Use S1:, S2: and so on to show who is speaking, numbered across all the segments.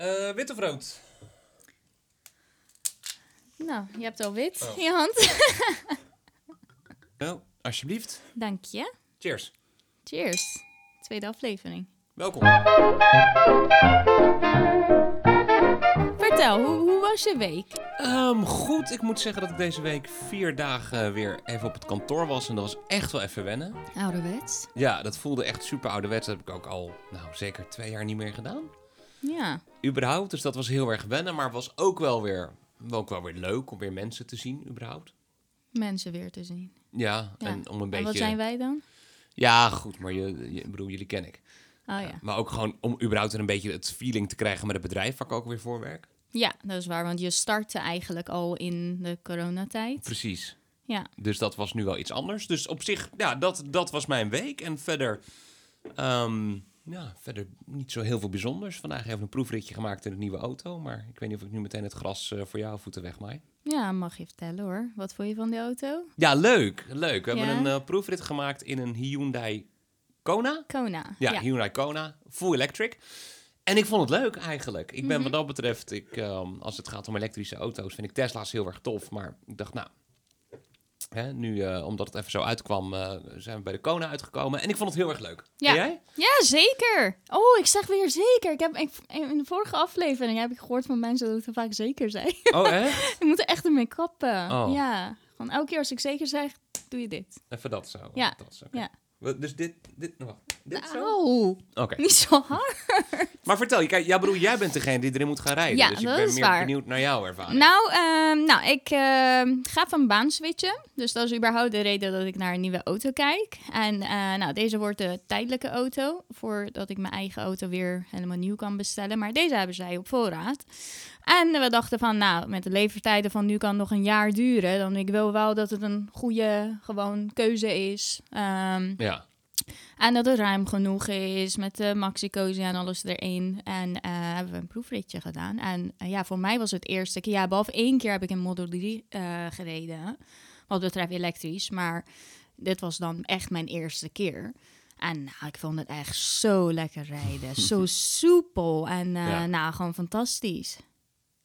S1: Eh, wit of rood?
S2: Nou, je hebt al wit
S1: Oh.
S2: in je hand.
S1: Nou, alsjeblieft.
S2: Dank je.
S1: Cheers.
S2: Cheers. Tweede aflevering.
S1: Welkom.
S2: Vertel, hoe, hoe was je week?
S1: Ehm, goed, ik moet zeggen dat ik deze week vier dagen weer even op het kantoor was. En dat was echt wel even wennen.
S2: Ouderwets.
S1: Ja, dat voelde echt super ouderwets. Dat heb ik ook al, nou, zeker twee jaar niet meer gedaan.
S2: Ja.
S1: Überhaupt, dus dat was heel erg wennen. Maar was ook wel weer, ook wel weer leuk om weer mensen te zien, überhaupt.
S2: Mensen weer te zien.
S1: Ja,
S2: Ja.
S1: en om een
S2: En
S1: beetje...
S2: wat zijn wij dan?
S1: Ja, goed, maar je, je, bedoel, jullie ken ik.
S2: Oh ja.
S1: Maar ook gewoon om überhaupt een beetje het feeling te krijgen met het bedrijf waar ik ook weer voor werk.
S2: Ja, dat is waar, want je startte eigenlijk al in de coronatijd.
S1: Precies.
S2: Ja.
S1: Dus dat was nu wel iets anders. Dus op zich, ja, dat, dat was mijn week. En verder, ehm, ja, verder niet zo heel veel bijzonders. Vandaag even een proefritje gemaakt in een nieuwe auto. Maar ik weet niet of ik nu meteen het gras eh, voor jouw voeten wegmaai.
S2: Ja, mag je vertellen hoor. Wat vond je van die auto?
S1: Ja, leuk. Leuk. We
S2: Ja?
S1: hebben een eh, proefrit gemaakt in een Hyundai Kona.
S2: Kona.
S1: Ja, Hyundai Kona. Full electric. En ik vond het leuk eigenlijk. Ik ben
S2: Mhm.
S1: wat dat betreft, ik, ehm, als het gaat om elektrische auto's, vind ik Tesla's heel erg tof. Maar ik dacht, nou, hè, nu eh, omdat het even zo uitkwam, eh, zijn we bij de Kona uitgekomen. En ik vond het heel erg leuk.
S2: Ja.
S1: En jij?
S2: Ja, zeker. Oh, ik zeg weer zeker. Ik heb, ik, in de vorige aflevering heb ik gehoord van mensen dat ik te vaak zeker zei.
S1: Oh, echt?
S2: ik moet er echt ermee kappen.
S1: Oh.
S2: Ja. Gewoon elke keer als ik zeker zeg, doe je dit.
S1: Even dat zo.
S2: Ja,
S1: Dat zo.
S2: ja.
S1: Dus dit, dit, wacht, dit zo? Oké.
S2: Niet zo hard.
S1: Maar vertel, kijk, ja, broer, jij bent degene die erin moet gaan rijden.
S2: Ja,
S1: dus ik ben meer
S2: waar.
S1: benieuwd naar jouw ervaring.
S2: Nou, ehm, nou ik ehm, ga van baan switchen. Dus dat is überhaupt de reden dat ik naar een nieuwe auto kijk. En eh, nou, deze wordt de tijdelijke auto. Voordat ik mijn eigen auto weer helemaal nieuw kan bestellen. Maar deze hebben zij op voorraad. En we dachten van, nou, met de levertijden van nu kan het nog een jaar duren. Dan ik wil wel dat het een goede, gewoon keuze is. Ehm,
S1: Ja.
S2: En dat het ruim genoeg is met de maxi-cozy en alles erin. En eh, hebben we een proefritje gedaan. En eh, ja, voor mij was het eerste keer... Ja, behalve één keer heb ik een Model 3 eh, gereden. Wat betreft elektrisch. Maar dit was dan echt mijn eerste keer. En nou, ik vond het echt zo lekker rijden. zo soepel. En
S1: Ja.
S2: nou, gewoon fantastisch.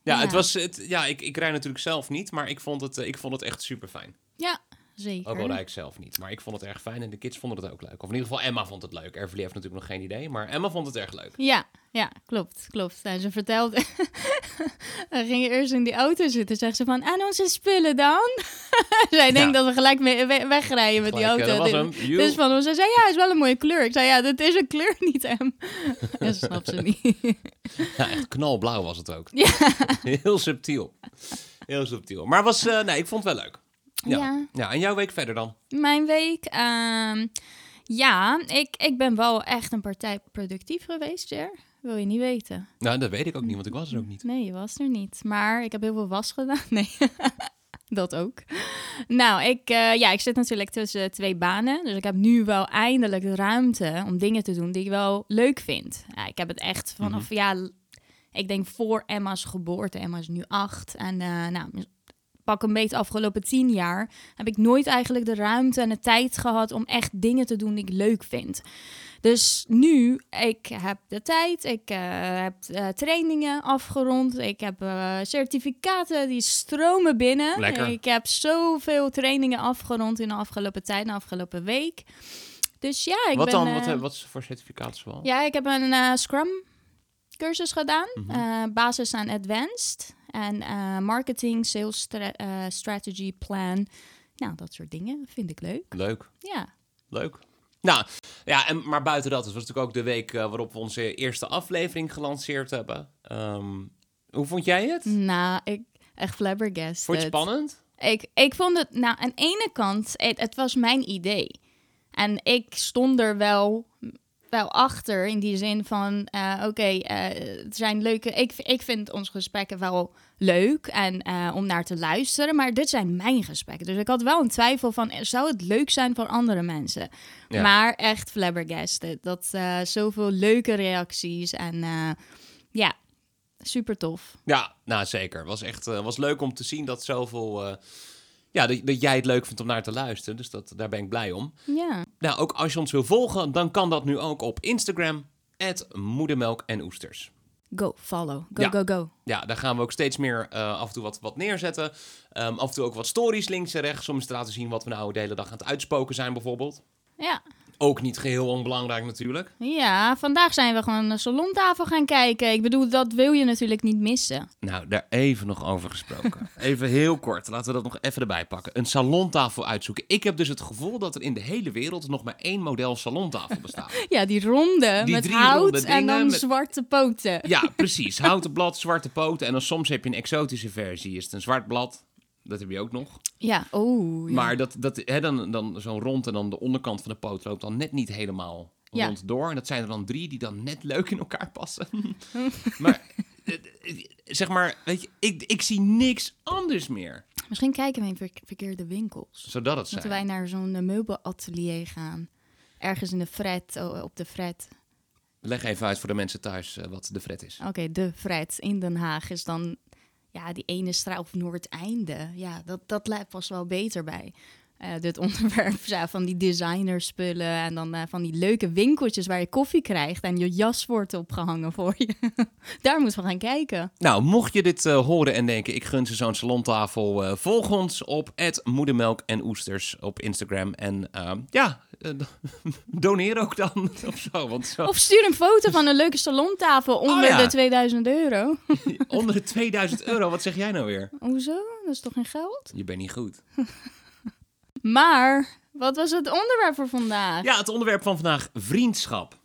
S1: Ja,
S2: Ja.
S1: Het was, het, ja ik, ik rij natuurlijk zelf niet, maar ik vond het, ik vond het echt super fijn.
S2: Ja, zeker.
S1: Ook al rijd ik zelf niet. Maar ik vond het erg fijn en de kids vonden het ook leuk. Of in ieder geval Emma vond het leuk. Everly heeft natuurlijk nog geen idee, maar Emma vond het erg leuk.
S2: Ja, ja, klopt, klopt. En ze vertelde, we gingen eerst in die auto zitten, zegt ze van, en onze spullen dan? Zij denkt dat we gelijk mee, we- wegrijden met
S1: Gelijk,
S2: die auto.
S1: dat was
S2: Dus- van ons, ze zei, ja, is wel een mooie kleur. Ik zei, ja, dat is een kleur niet. Ja, ze snapt ze niet.
S1: Ja, echt knalblauw was het ook.
S2: Ja.
S1: Heel subtiel. Heel subtiel. Maar was, eh, nee, ik vond het wel leuk. Ja.
S2: Ja.
S1: ja. En jouw week verder dan?
S2: Mijn week, ehm, ja, ik, ik ben wel echt een partij productief geweest, Jer. Wil je niet weten.
S1: Nou, dat weet ik ook niet, want ik was er ook niet.
S2: Nee, je was er niet. Maar ik heb heel veel was gedaan. Nee, dat ook. Nou, ik, eh, ja, ik zit natuurlijk tussen twee banen. Dus ik heb nu wel eindelijk de ruimte om dingen te doen die ik wel leuk vind. Ja, ik heb het echt vanaf, ja, l- ik denk voor Emma's geboorte. Emma is nu acht. En eh, nou, pak een beetje de afgelopen tien jaar... heb ik nooit eigenlijk de ruimte en de tijd gehad... om echt dingen te doen die ik leuk vind. Dus nu, ik heb de tijd, ik eh, heb eh, trainingen afgerond, ik heb eh, certificaten die stromen binnen.
S1: Lekker.
S2: Ik heb zoveel trainingen afgerond in de afgelopen tijd, de afgelopen week. Dus ja, ik
S1: wat
S2: ben...
S1: dan? Wat, eh, wat is voor certificaat zoal?
S2: ja, ik heb een Scrum cursus gedaan,
S1: Mhm.
S2: basis aan advanced en eh, marketing, sales stra- eh, strategy plan. Nou, dat soort dingen vind ik leuk.
S1: Leuk.
S2: Ja.
S1: Leuk. Nou, ja, en, maar buiten dat, het was natuurlijk ook de week eh, waarop we onze eerste aflevering gelanceerd hebben. Ehm, hoe vond jij het?
S2: Nou, ik echt flabbergasted.
S1: Vond je het spannend?
S2: Ik, ik vond het, nou, aan de ene kant, het, het was mijn idee. En ik stond er wel, wel achter in die zin van, eh, oké, eh, het zijn leuke, ik, ik vind onze gesprekken wel leuk en eh, om naar te luisteren, maar dit zijn mijn gesprekken. Dus ik had wel een twijfel van, zou het leuk zijn voor andere mensen?
S1: Ja.
S2: Maar echt flabbergasted. Dat zoveel leuke reacties en ja, super tof.
S1: Ja, nou zeker. Was echt was leuk om te zien dat zoveel. Ja, dat, dat jij het leuk vindt om naar te luisteren. Dus dat, daar ben ik blij om.
S2: Ja.
S1: Nou, ook als je ons wil volgen, dan kan dat nu ook op Instagram. Moedermelk en oesters.
S2: Go, follow. Go,
S1: Ja.
S2: go, go.
S1: Ja, daar gaan we ook steeds meer eh, af en toe wat, wat neerzetten. Ehm, af en toe ook wat stories links en rechts. Om eens te laten zien wat we nou de hele dag aan het uitspoken zijn bijvoorbeeld.
S2: Ja.
S1: Ook niet geheel onbelangrijk natuurlijk.
S2: ja, vandaag zijn we gewoon een salontafel gaan kijken. Ik bedoel, dat wil je natuurlijk niet missen.
S1: Nou, daar even nog over gesproken. even heel kort, laten we dat nog even erbij pakken. Een salontafel uitzoeken. Ik heb dus het gevoel dat er in de hele wereld nog maar één model salontafel bestaat.
S2: Ja, die ronde
S1: Die
S2: met hout en dan
S1: met-
S2: zwarte poten.
S1: Ja, precies. Houten blad, zwarte poten. En dan soms heb je een exotische versie. Is het een zwart blad? Dat heb je ook nog.
S2: Ja, oh. Ja.
S1: Maar dat, dat, hè, dan, dan zo'n rond en dan de onderkant van de poot loopt dan net niet helemaal
S2: Ja.
S1: rond door. En dat zijn er dan drie die dan net leuk in elkaar passen. maar eh, eh, zeg maar, weet je, ik, ik zie niks anders meer.
S2: Misschien kijken we in ver- verkeerde winkels.
S1: Zodat het
S2: Moeten
S1: zijn.
S2: wij naar zo'n eh, meubelatelier gaan. Ergens in de fret, oh, op de fret.
S1: Leg even uit voor de mensen thuis wat de fret is.
S2: Oké, de fret in Den Haag is dan ja, die ene straat of Noordeinde. Ja, dat, dat lijkt pas wel beter bij. Eh, dit onderwerp ja, van die designerspullen en dan eh, van die leuke winkeltjes waar je koffie krijgt en je jas wordt opgehangen voor je. Daar moeten we gaan kijken.
S1: Nou, mocht je dit eh, horen en denken, ik gun ze zo'n salontafel, volg ons op moedermelk en oesters op Instagram. En ja, doneer ook dan of zo. Want zo,
S2: Of stuur een foto van een leuke salontafel onder
S1: Oh ja.
S2: de 2000 euro.
S1: onder de 2000 euro, wat zeg jij nou weer?
S2: Hoezo? Dat is toch geen geld?
S1: Je bent niet goed.
S2: Maar, wat was het onderwerp voor vandaag?
S1: Ja, het onderwerp van vandaag, vriendschap.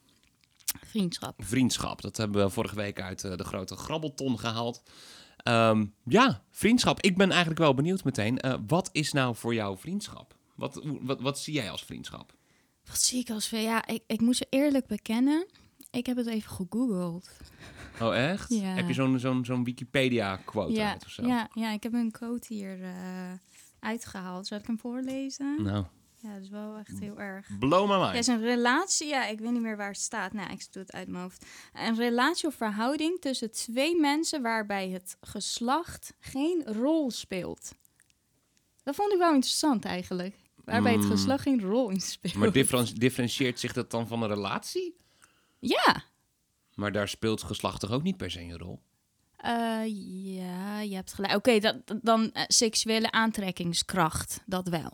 S2: Vriendschap.
S1: Vriendschap, dat hebben we vorige week uit eh, de grote grabbelton gehaald. Ehm, ja, vriendschap. Ik ben eigenlijk wel benieuwd meteen. eh, wat is nou voor jou vriendschap? Wat, wat, wat zie jij als vriendschap?
S2: Wat zie ik als... Ja, ik, ik moet je eerlijk bekennen. Ik heb het even gegoogeld.
S1: Oh, echt?
S2: Ja.
S1: Heb je zo'n zo'n zo'n Wikipedia-quote
S2: Ja,
S1: uit of zo?
S2: ja, ja, ik heb een quote hier eh, uitgehaald. Zal ik hem voorlezen?
S1: Nou,
S2: Ja, dat is wel echt heel erg.
S1: blow my mind.
S2: is een relatie, ja, ik weet niet meer waar het staat. Nou, ik doe het uit mijn hoofd. Een relatie of verhouding tussen twee mensen waarbij het geslacht geen rol speelt. Dat vond ik wel interessant eigenlijk. Waarbij het
S1: Mm.
S2: geslacht geen rol in speelt.
S1: Maar differen- differentieert zich dat dan van een relatie?
S2: Ja,
S1: Maar daar speelt geslacht toch ook niet per se een rol?
S2: Eh, ja, je hebt gelijk. Oké, dat dan eh, seksuele aantrekkingskracht, dat wel.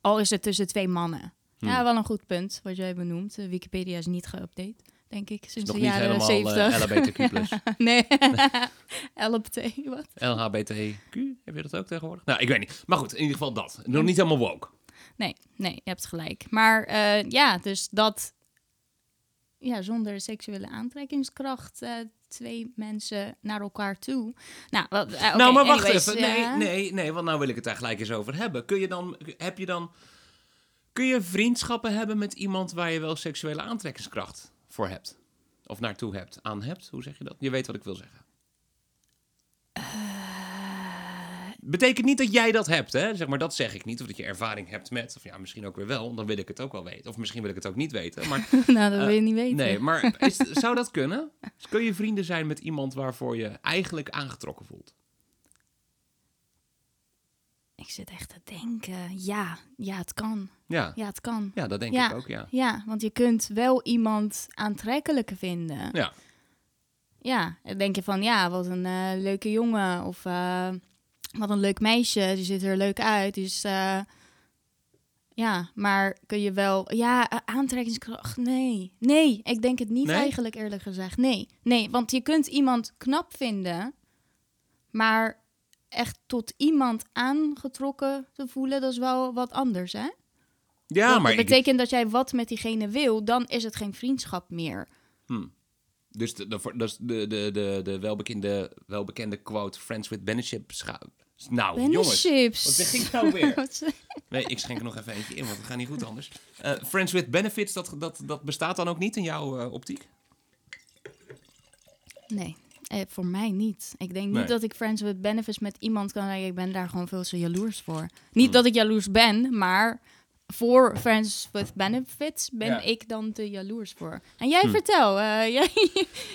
S2: Al is het tussen twee mannen. Ja, wel een goed punt wat jij benoemt. Eh, Wikipedia is niet geüpdate, denk ik, sinds de jaren 70.
S1: LHBTQ+.
S2: nee, LPT, wat?
S1: LHBTQ, heb je dat ook tegenwoordig? Nou, ik weet niet. Maar goed, in ieder geval dat. Nog niet helemaal woke.
S2: Nee, nee, je hebt gelijk. Maar ja, dus dat... Ja, zonder seksuele aantrekkingskracht... eh, twee mensen naar elkaar toe. Nou, wat, eh,
S1: nou, maar wacht
S2: anyways,
S1: even. Nee,
S2: ja.
S1: nee, nee, want nou wil ik het daar gelijk eens over hebben. Kun je dan, heb je dan, kun je vriendschappen hebben met iemand waar je wel seksuele aantrekkingskracht voor hebt? Of naartoe hebt, aan hebt? Hoe zeg je dat? Je weet wat ik wil zeggen. Betekent niet dat jij dat hebt, hè? Zeg maar, dat zeg ik niet. Of dat je ervaring hebt met, of ja, misschien ook weer wel. Dan wil ik het ook wel weten. Of misschien wil ik het ook niet weten. Maar
S2: nou, dat
S1: Eh,
S2: wil je niet weten.
S1: nee, maar is, zou dat kunnen? Kun je vrienden zijn met iemand waarvoor je eigenlijk aangetrokken voelt?
S2: Ik zit echt te denken. Ja, ja, het kan.
S1: Ja,
S2: Ja, het kan.
S1: ja dat denk
S2: Ja.
S1: ik ook, ja.
S2: Ja, want je kunt wel iemand aantrekkelijk vinden.
S1: Ja.
S2: Ja, dan denk je van, ja, wat een eh, leuke jongen. Of eh, wat een leuk meisje. Die ziet er leuk uit. Dus ja, maar kun je wel... Ja, eh, aantrekkingskracht, nee. Nee, ik denk het niet
S1: Nee?
S2: eigenlijk eerlijk gezegd. Nee, nee, want je kunt iemand knap vinden. Maar echt tot iemand aangetrokken te voelen, dat is wel wat anders, hè?
S1: Ja,
S2: Want
S1: maar
S2: dat
S1: ik-
S2: betekent dat jij wat met diegene wil, dan is het geen vriendschap meer.
S1: Dus de, de, dus de, de, de, de welbekende, welbekende quote, friends with benefit. Nou, jongens.
S2: Benefits.
S1: Wat zeg ik nou weer? Nee, ik schenk er nog even eentje in, want het gaat niet goed anders. Eh, friends with benefits, dat, dat, dat bestaat dan ook niet in jouw eh, optiek?
S2: nee, eh, voor mij niet. Ik denk niet dat ik friends with benefits met iemand kan zeggen. Ik ben daar gewoon veel te jaloers voor. Niet
S1: Hmm.
S2: dat ik jaloers ben, maar voor friends with benefits ben
S1: Ja.
S2: ik dan te jaloers voor. En jij
S1: Hm.
S2: vertel, eh, jij,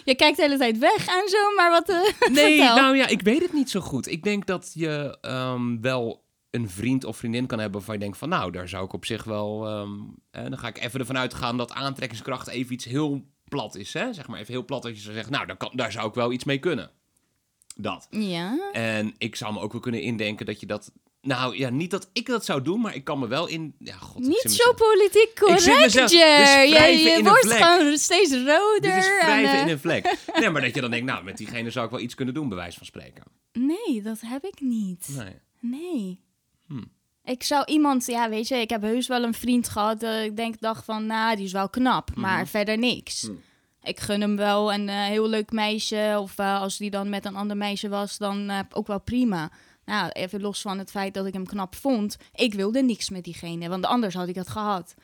S2: je kijkt de hele tijd weg en zo, maar wat... eh,
S1: Nee,
S2: vertel.
S1: nou ja, ik weet het niet zo goed. Ik denk dat je ehm, wel een vriend of vriendin kan hebben waarvan je denkt van... nou, daar zou ik op zich wel... ehm, eh, dan ga ik even ervan uitgaan dat aantrekkingskracht even iets heel plat is, hè? zeg maar even heel plat, dat je zou zeggen, nou, daar, kan, daar zou ik wel iets mee kunnen. Dat.
S2: Ja.
S1: En ik zou me ook wel kunnen indenken dat je dat... Nou ja, niet dat ik dat zou doen, maar ik kan me wel in... Ja, god, ik
S2: Niet zo politiek
S1: Ik
S2: correct,
S1: mezelf- dus
S2: Je,
S1: in
S2: wordt
S1: vlek.
S2: gewoon steeds roder.
S1: Dit is
S2: en,
S1: wrijven
S2: eh,
S1: in een vlek. Nee, maar dat je dan denkt, nou, met diegene zou ik wel iets kunnen doen, bij wijze van spreken.
S2: Nee, dat heb ik niet.
S1: Nee.
S2: Nee.
S1: Hm.
S2: Ik zou iemand, ja, weet je, ik heb heus wel een vriend gehad. dat ik denk, dacht van, nou, die is wel knap, maar verder niks.
S1: Hm.
S2: Ik gun hem wel een eh, heel leuk meisje. Of eh, als die dan met een ander meisje was, dan eh, ook wel prima. Nou, even los van het feit dat ik hem knap vond. Ik wilde niks met diegene, want anders had ik het gehad.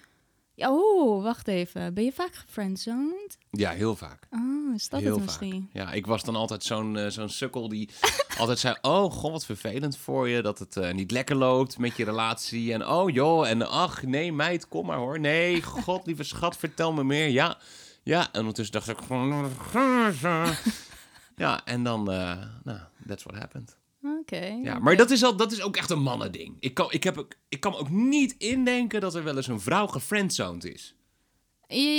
S2: Ja, oh, wacht even. Ben je vaak gefriendzoned?
S1: Ja, heel vaak.
S2: Oh, is dat
S1: heel
S2: het
S1: vaak.
S2: misschien?
S1: Ja, ik was dan altijd zo'n eh, zo'n sukkel die altijd zei... Oh, god, wat vervelend voor je dat het eh, niet lekker loopt met je relatie. En oh joh, en ach, nee meid, kom maar hoor. Nee, god, lieve schat, vertel me meer. Ja, ja. En ondertussen dacht ik... Ja, en dan... eh, nou, that's what happened.
S2: Oké.
S1: Ja, maar dat is, al, dat is ook echt een mannending. Ik kan, ik, heb, ik kan me ook niet indenken dat er wel eens een vrouw gefriendzoned is.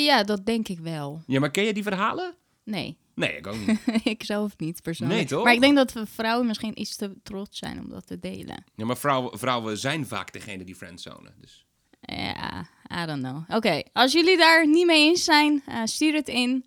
S2: Ja, dat denk ik wel.
S1: Ja, maar ken je die verhalen?
S2: Nee,
S1: Nee, ik ook niet.
S2: ik zelf niet persoonlijk.
S1: Nee, toch?
S2: Maar ik denk dat we vrouwen misschien iets te trots zijn om dat te delen.
S1: Ja, maar vrouwen, vrouwen zijn vaak degene die friendzonen. Dus.
S2: Ja, I don't know. Oké, als jullie daar niet mee eens zijn, eh, stuur het in.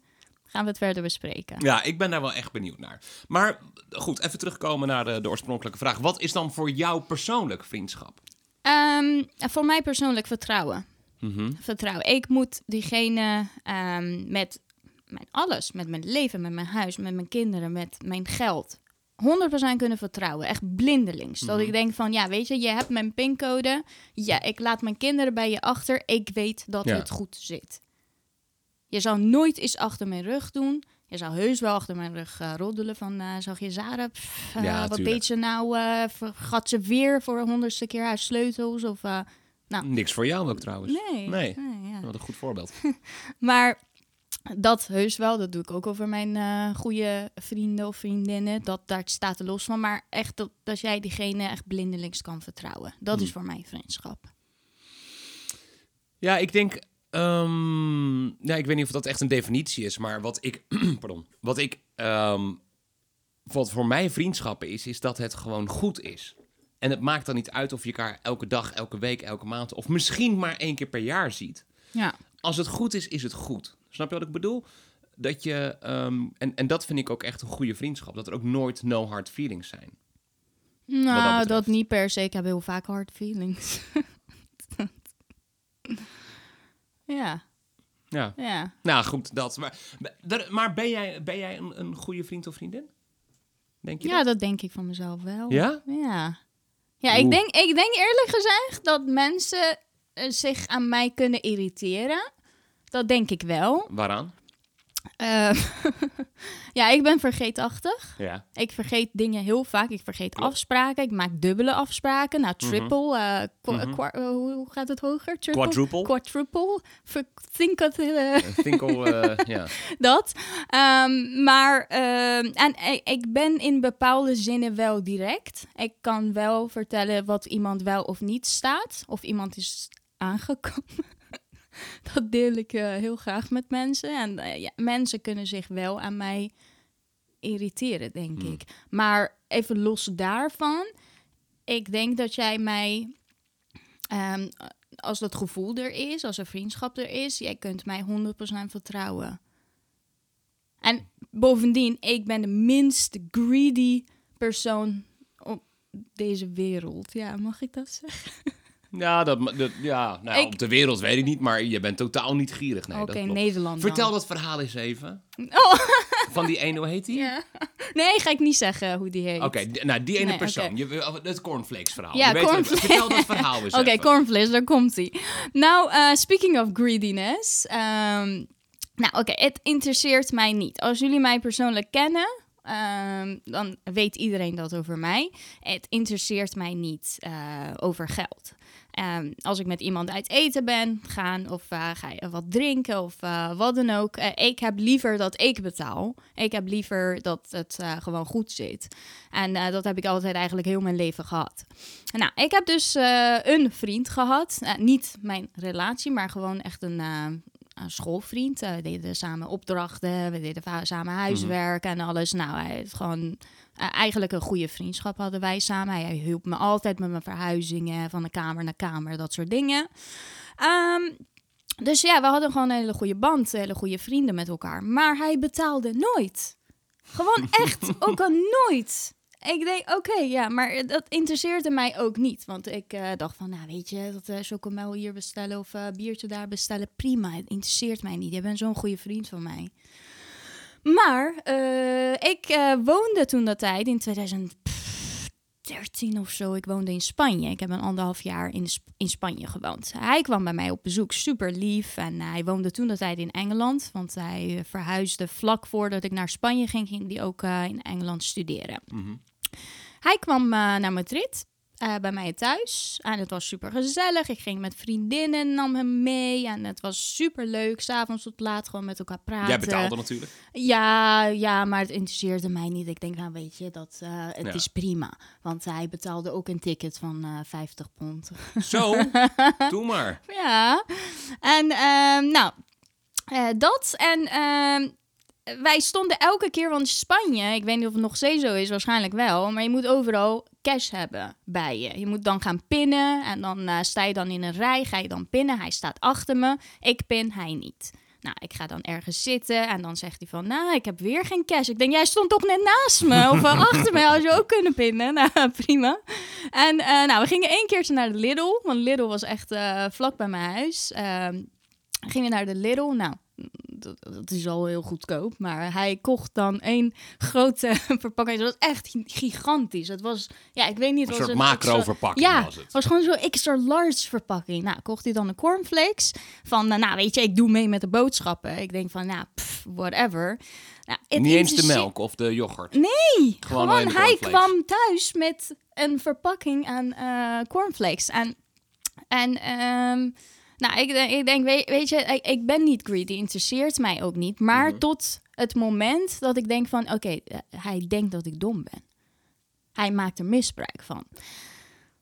S2: Gaan we het verder bespreken.
S1: Ja, ik ben daar wel echt benieuwd naar. Maar goed, even terugkomen naar de, de oorspronkelijke vraag. Wat is dan voor jou persoonlijk vriendschap?
S2: Ehm, voor mij persoonlijk vertrouwen.
S1: Mhm.
S2: Vertrouwen. Ik moet diegene ehm, met mijn alles, met mijn leven, met mijn huis, met mijn kinderen, met mijn geld, 100% kunnen vertrouwen. Echt blindelings. Dat ik denk van, ja, weet je, je hebt mijn pincode. Ja, ik laat mijn kinderen bij je achter. Ik weet dat
S1: Ja.
S2: het goed zit. Je zou nooit iets achter mijn rug doen. Je zou heus wel achter mijn rug eh, roddelen van, eh, zag je Zara? Pff, eh,
S1: Ja,
S2: wat deed ze nou? vergat ze weer voor een honderdste keer haar sleutels? Of, eh,
S1: Niks voor jou ook trouwens.
S2: nee.
S1: Nee.
S2: nee ja.
S1: Wat een goed voorbeeld.
S2: Maar dat heus wel, dat doe ik ook over mijn eh goede vrienden of vriendinnen. Dat, daar staat er los van. Maar echt dat, dat jij diegene echt blindelings kan vertrouwen. Dat
S1: Hmm.
S2: is voor mij vriendschap.
S1: Ja, ik denk. Ehm, ja, ik weet niet of dat echt een definitie is, maar wat ik. pardon. Wat ik. ehm, wat voor mij vriendschappen is, is dat het gewoon goed is. En het maakt dan niet uit of je elkaar elke dag, elke week, elke maand. of misschien maar één keer per jaar ziet.
S2: Ja.
S1: Als het goed is, is het goed. Snap je wat ik bedoel? Dat je. ehm, en, en dat vind ik ook echt een goede vriendschap. Dat er ook nooit no hard feelings zijn.
S2: Nou, dat,
S1: betreft.
S2: niet per se. Ik heb heel vaak hard feelings. ja,
S1: Ja.
S2: ja.
S1: Nou goed, dat. Maar, maar ben jij, ben jij een, een goede vriend of vriendin? Denk je
S2: Ja, dat denk ik van mezelf wel.
S1: Ja?
S2: Ja. Ja, ik denk, ik denk eerlijk gezegd dat mensen eh, zich aan mij kunnen irriteren. Dat denk ik wel.
S1: Waaraan?
S2: Eh, ja, ik ben vergeetachtig.
S1: Ja.
S2: Ik vergeet dingen heel vaak. Ik vergeet
S1: Klopt.
S2: afspraken. Ik maak dubbele afspraken. Nou, triple. eh,
S1: Mhm.
S2: eh, hoe hoe gaat het hoger? Triple?
S1: Quadruple.
S2: Quadruple. Think eh,
S1: Finkel, eh, ja.
S2: dat. Ehm, maar ehm, en ik ben in bepaalde zinnen wel direct. Ik kan wel vertellen wat iemand wel of niet staat. Of iemand is aangekomen. dat deel ik eh, heel graag met mensen. En eh, ja, mensen kunnen zich wel aan mij irriteren, denk
S1: Hmm.
S2: ik. Maar even los daarvan. Ik denk dat jij mij... ehm, als dat gevoel er is, als er vriendschap er is, jij kunt mij 100% vertrouwen. En bovendien, ik ben de minst greedy persoon op deze wereld. Ja, mag ik dat zeggen?
S1: Ja, dat, dat, ja nou,
S2: Ik-
S1: op de wereld weet ik niet, maar je bent totaal niet gierig. Nee,
S2: Oké, dan.
S1: Vertel dat verhaal eens even.
S2: Oh,
S1: Van die ene, hoe heet die?
S2: ja. Nee, ga ik niet zeggen hoe die heet.
S1: Oké, nou, die ene
S2: Nee,
S1: persoon. Je, het cornflakes verhaal.
S2: Ja,
S1: Je weet. Vertel dat verhaal eens
S2: Oké,
S1: even.
S2: cornflakes, daar komt hij. Nou, eh, speaking of greediness. ehm, nou, oké, het interesseert mij niet. Als jullie mij persoonlijk kennen, ehm, dan weet iedereen dat over mij. Het interesseert mij niet eh, over geld. Ehm, als ik met iemand uit eten ben gaan of eh, ga je wat drinken of eh, wat dan ook. eh, ik heb liever dat ik betaal. Ik heb liever dat het gewoon goed zit. En dat heb ik altijd eigenlijk heel mijn leven gehad. Nou, ik heb dus een vriend gehad. Eh, niet mijn relatie, maar gewoon echt een, een schoolvriend. We deden samen opdrachten, we deden samen huiswerk en alles. Nou, hij heeft gewoon eh, eigenlijk een goede vriendschap hadden wij samen. Hij hielp me altijd met mijn verhuizingen van de kamer naar kamer, dat soort dingen. Ehm, dus ja, we hadden gewoon een hele goede band, hele goede vrienden met elkaar. Maar hij betaalde nooit. Gewoon echt, ook al nooit. Ik denk, oké, ja, maar dat interesseerde mij ook niet. Want ik eh, dacht van, nou weet je, dat uh, chocomel hier bestellen of eh, biertje daar bestellen, prima. Het interesseert mij niet. Je bent zo'n goede vriend van mij. Maar eh, ik eh, woonde toen dat tijd in 2013 of zo. Ik woonde in Spanje. Ik heb een anderhalf jaar in, Sp- in Spanje gewoond. Hij kwam bij mij op bezoek, super lief. En hij woonde toen dat tijd in Engeland. Want hij eh, verhuisde vlak voordat ik naar Spanje ging, ging hij ook in Engeland studeren.
S1: Mhm.
S2: Hij kwam naar Madrid. Eh, bij mij thuis. En het was super gezellig. Ik ging met vriendinnen, nam hem mee. En het was super leuk. S'avonds tot laat gewoon met elkaar praten.
S1: Jij betaalde natuurlijk.
S2: Ja, ja, maar het interesseerde mij niet. Ik denk, nou weet je, dat, eh, het
S1: Ja.
S2: is prima. Want hij betaalde ook een ticket van eh 50 pond.
S1: Zo, doe maar.
S2: ja, en ehm, nou, dat. En ehm, wij stonden elke keer, want Spanje, ik weet niet of het nog steeds zo is, waarschijnlijk wel. Maar je moet overal cash hebben bij je. Je moet dan gaan pinnen en dan eh, sta je dan in een rij, ga je dan pinnen. Hij staat achter me, ik pin, hij niet. Nou, ik ga dan ergens zitten en dan zegt hij van, nou, ik heb weer geen cash. Ik denk, jij stond toch net naast me of achter me, als je ook kunnen pinnen. Nou, prima. En eh, nou, we gingen één keertje naar de Lidl, want Lidl was echt eh, vlak bij mijn huis. Ehm gingen naar de Lidl, nou, dat, dat is al heel goedkoop, maar hij kocht dan één grote verpakking. Dat was echt gigantisch. Het was, ja, ik weet niet,
S1: Een soort macro-verpakking
S2: ja,
S1: was het.
S2: was gewoon zo'n extra large verpakking. Nou, kocht hij dan een cornflakes. Van, eh, nou, weet je, ik doe mee met de boodschappen. Ik denk van, nou, pff, whatever. Nou,
S1: Niet eens de
S2: interesseert-
S1: melk of de yoghurt.
S2: Nee,
S1: Gewoon
S2: hij kwam thuis met een verpakking aan eh cornflakes. En, en ehm, nou, ik, denk- ik denk, weet, weet je, ik, ik ben niet greedy, interesseert mij ook niet. Maar
S1: Mhm.
S2: tot het moment dat ik denk van, oké, eh, hij denkt dat ik dom ben. Hij maakt er misbruik van.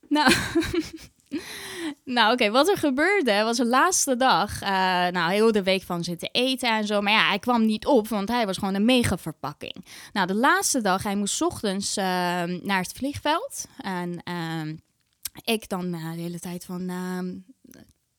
S2: Nou, nou oké, wat er gebeurde was de laatste dag. eh, nou, heel de week van zitten eten en zo. Maar ja, hij kwam niet op, want hij was gewoon een mega verpakking. Nou, de laatste dag, hij moest 's ochtends ehm, naar het vliegveld. En ehm, ik dan eh, de hele tijd van...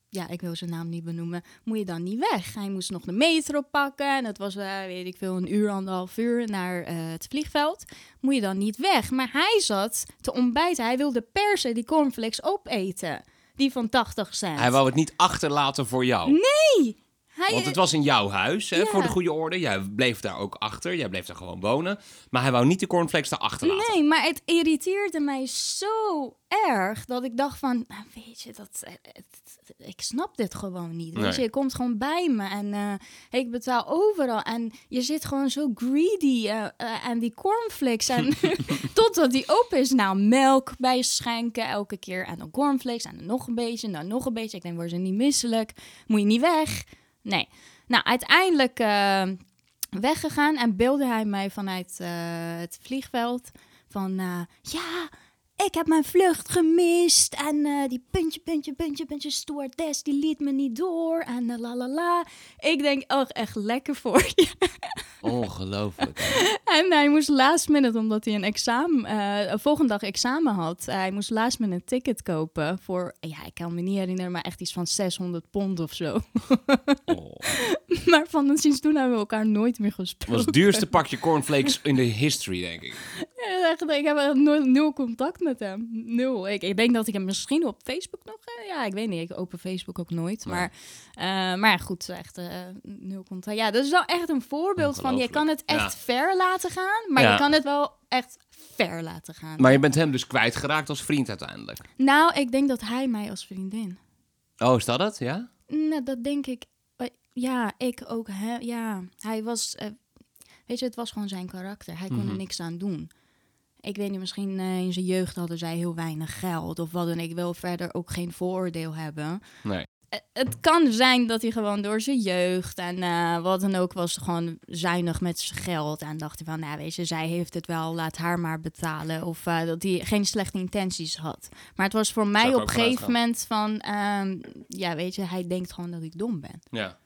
S2: ja, ik wil zijn naam niet benoemen. Moet je dan niet weg? Hij moest nog de metro pakken. En het was, eh, weet ik veel, een uur, anderhalf uur naar eh, het vliegveld. Moet je dan niet weg? Maar hij zat te ontbijten. Hij wilde per se die cornflakes opeten. Die van 80 cent.
S1: Hij wou het niet achterlaten voor jou.
S2: Nee! Hij,
S1: Want het was in jouw huis, hè,
S2: Ja.
S1: voor de goede orde. Jij bleef daar ook achter. Jij bleef daar gewoon wonen. Maar hij wou niet de cornflakes daar achterlaten.
S2: Nee, maar het irriteerde mij zo erg dat ik dacht van, nou, weet je, dat, eh, ik snap dit gewoon niet. Weet
S1: Nee.
S2: je, je komt gewoon bij me en eh, ik betaal overal en je zit gewoon zo greedy eh, eh, aan die cornflakes en totdat die op is. Nou, melk bij schenken elke keer en dan cornflakes en dan nog een beetje en dan nog een beetje. Ik denk, worden ze niet misselijk? Moet je niet weg? Nee. Nou, uiteindelijk eh, weggegaan en beelde hij mij vanuit eh, het vliegveld van eh, ja, ik heb mijn vlucht gemist en eh, die puntje, puntje, puntje, puntje stewardess die liet me niet door en eh, la la la. Ik denk, oh, echt lekker voor je.
S1: Ongelooflijk.
S2: En hij moest last minute, omdat hij een examen, een volgende dag examen had, hij moest last minute een ticket kopen voor, ja, ik kan me niet herinneren, maar echt iets van 600 pond of zo.
S1: Oh.
S2: maar van sinds toen hebben we elkaar nooit meer
S1: Het
S2: gesproken.
S1: was het duurste pakje cornflakes in de history, denk ik.
S2: Ja, echt, ik heb echt nul, nul contact met hem. Nul. Ik, ik denk dat ik hem misschien op Facebook nog... eh, ja, ik weet niet. Ik open Facebook ook nooit. Maar, eh, maar goed, echt eh, nul contact. Ja, dat is wel echt een voorbeeld van... Je kan het echt
S1: Ja.
S2: ver laten gaan, maar
S1: Ja.
S2: je kan het wel echt ver laten gaan.
S1: Maar je bent hem dus kwijtgeraakt als vriend uiteindelijk.
S2: Nou, ik denk dat hij mij als vriendin...
S1: Oh, is dat het? Ja?
S2: Nou, dat denk ik... Ja, ik ook. Hè, ja, hij was... weet je, het was gewoon zijn karakter. Hij kon
S1: Mhm.
S2: er niks aan doen. Ik weet niet, misschien eh, in zijn jeugd hadden zij heel weinig geld of wat dan. Ik wil verder ook geen vooroordeel hebben.
S1: Nee.
S2: Eh, Het kan zijn dat hij gewoon door zijn jeugd en eh, wat dan ook was gewoon zuinig met zijn geld. En dacht hij van, nou weet je, zij heeft het wel, laat haar maar betalen. Of dat hij geen slechte intenties had. Maar het was voor mij op een gegeven moment van, ehm, ja weet je, hij denkt gewoon dat ik dom ben.
S1: Ja.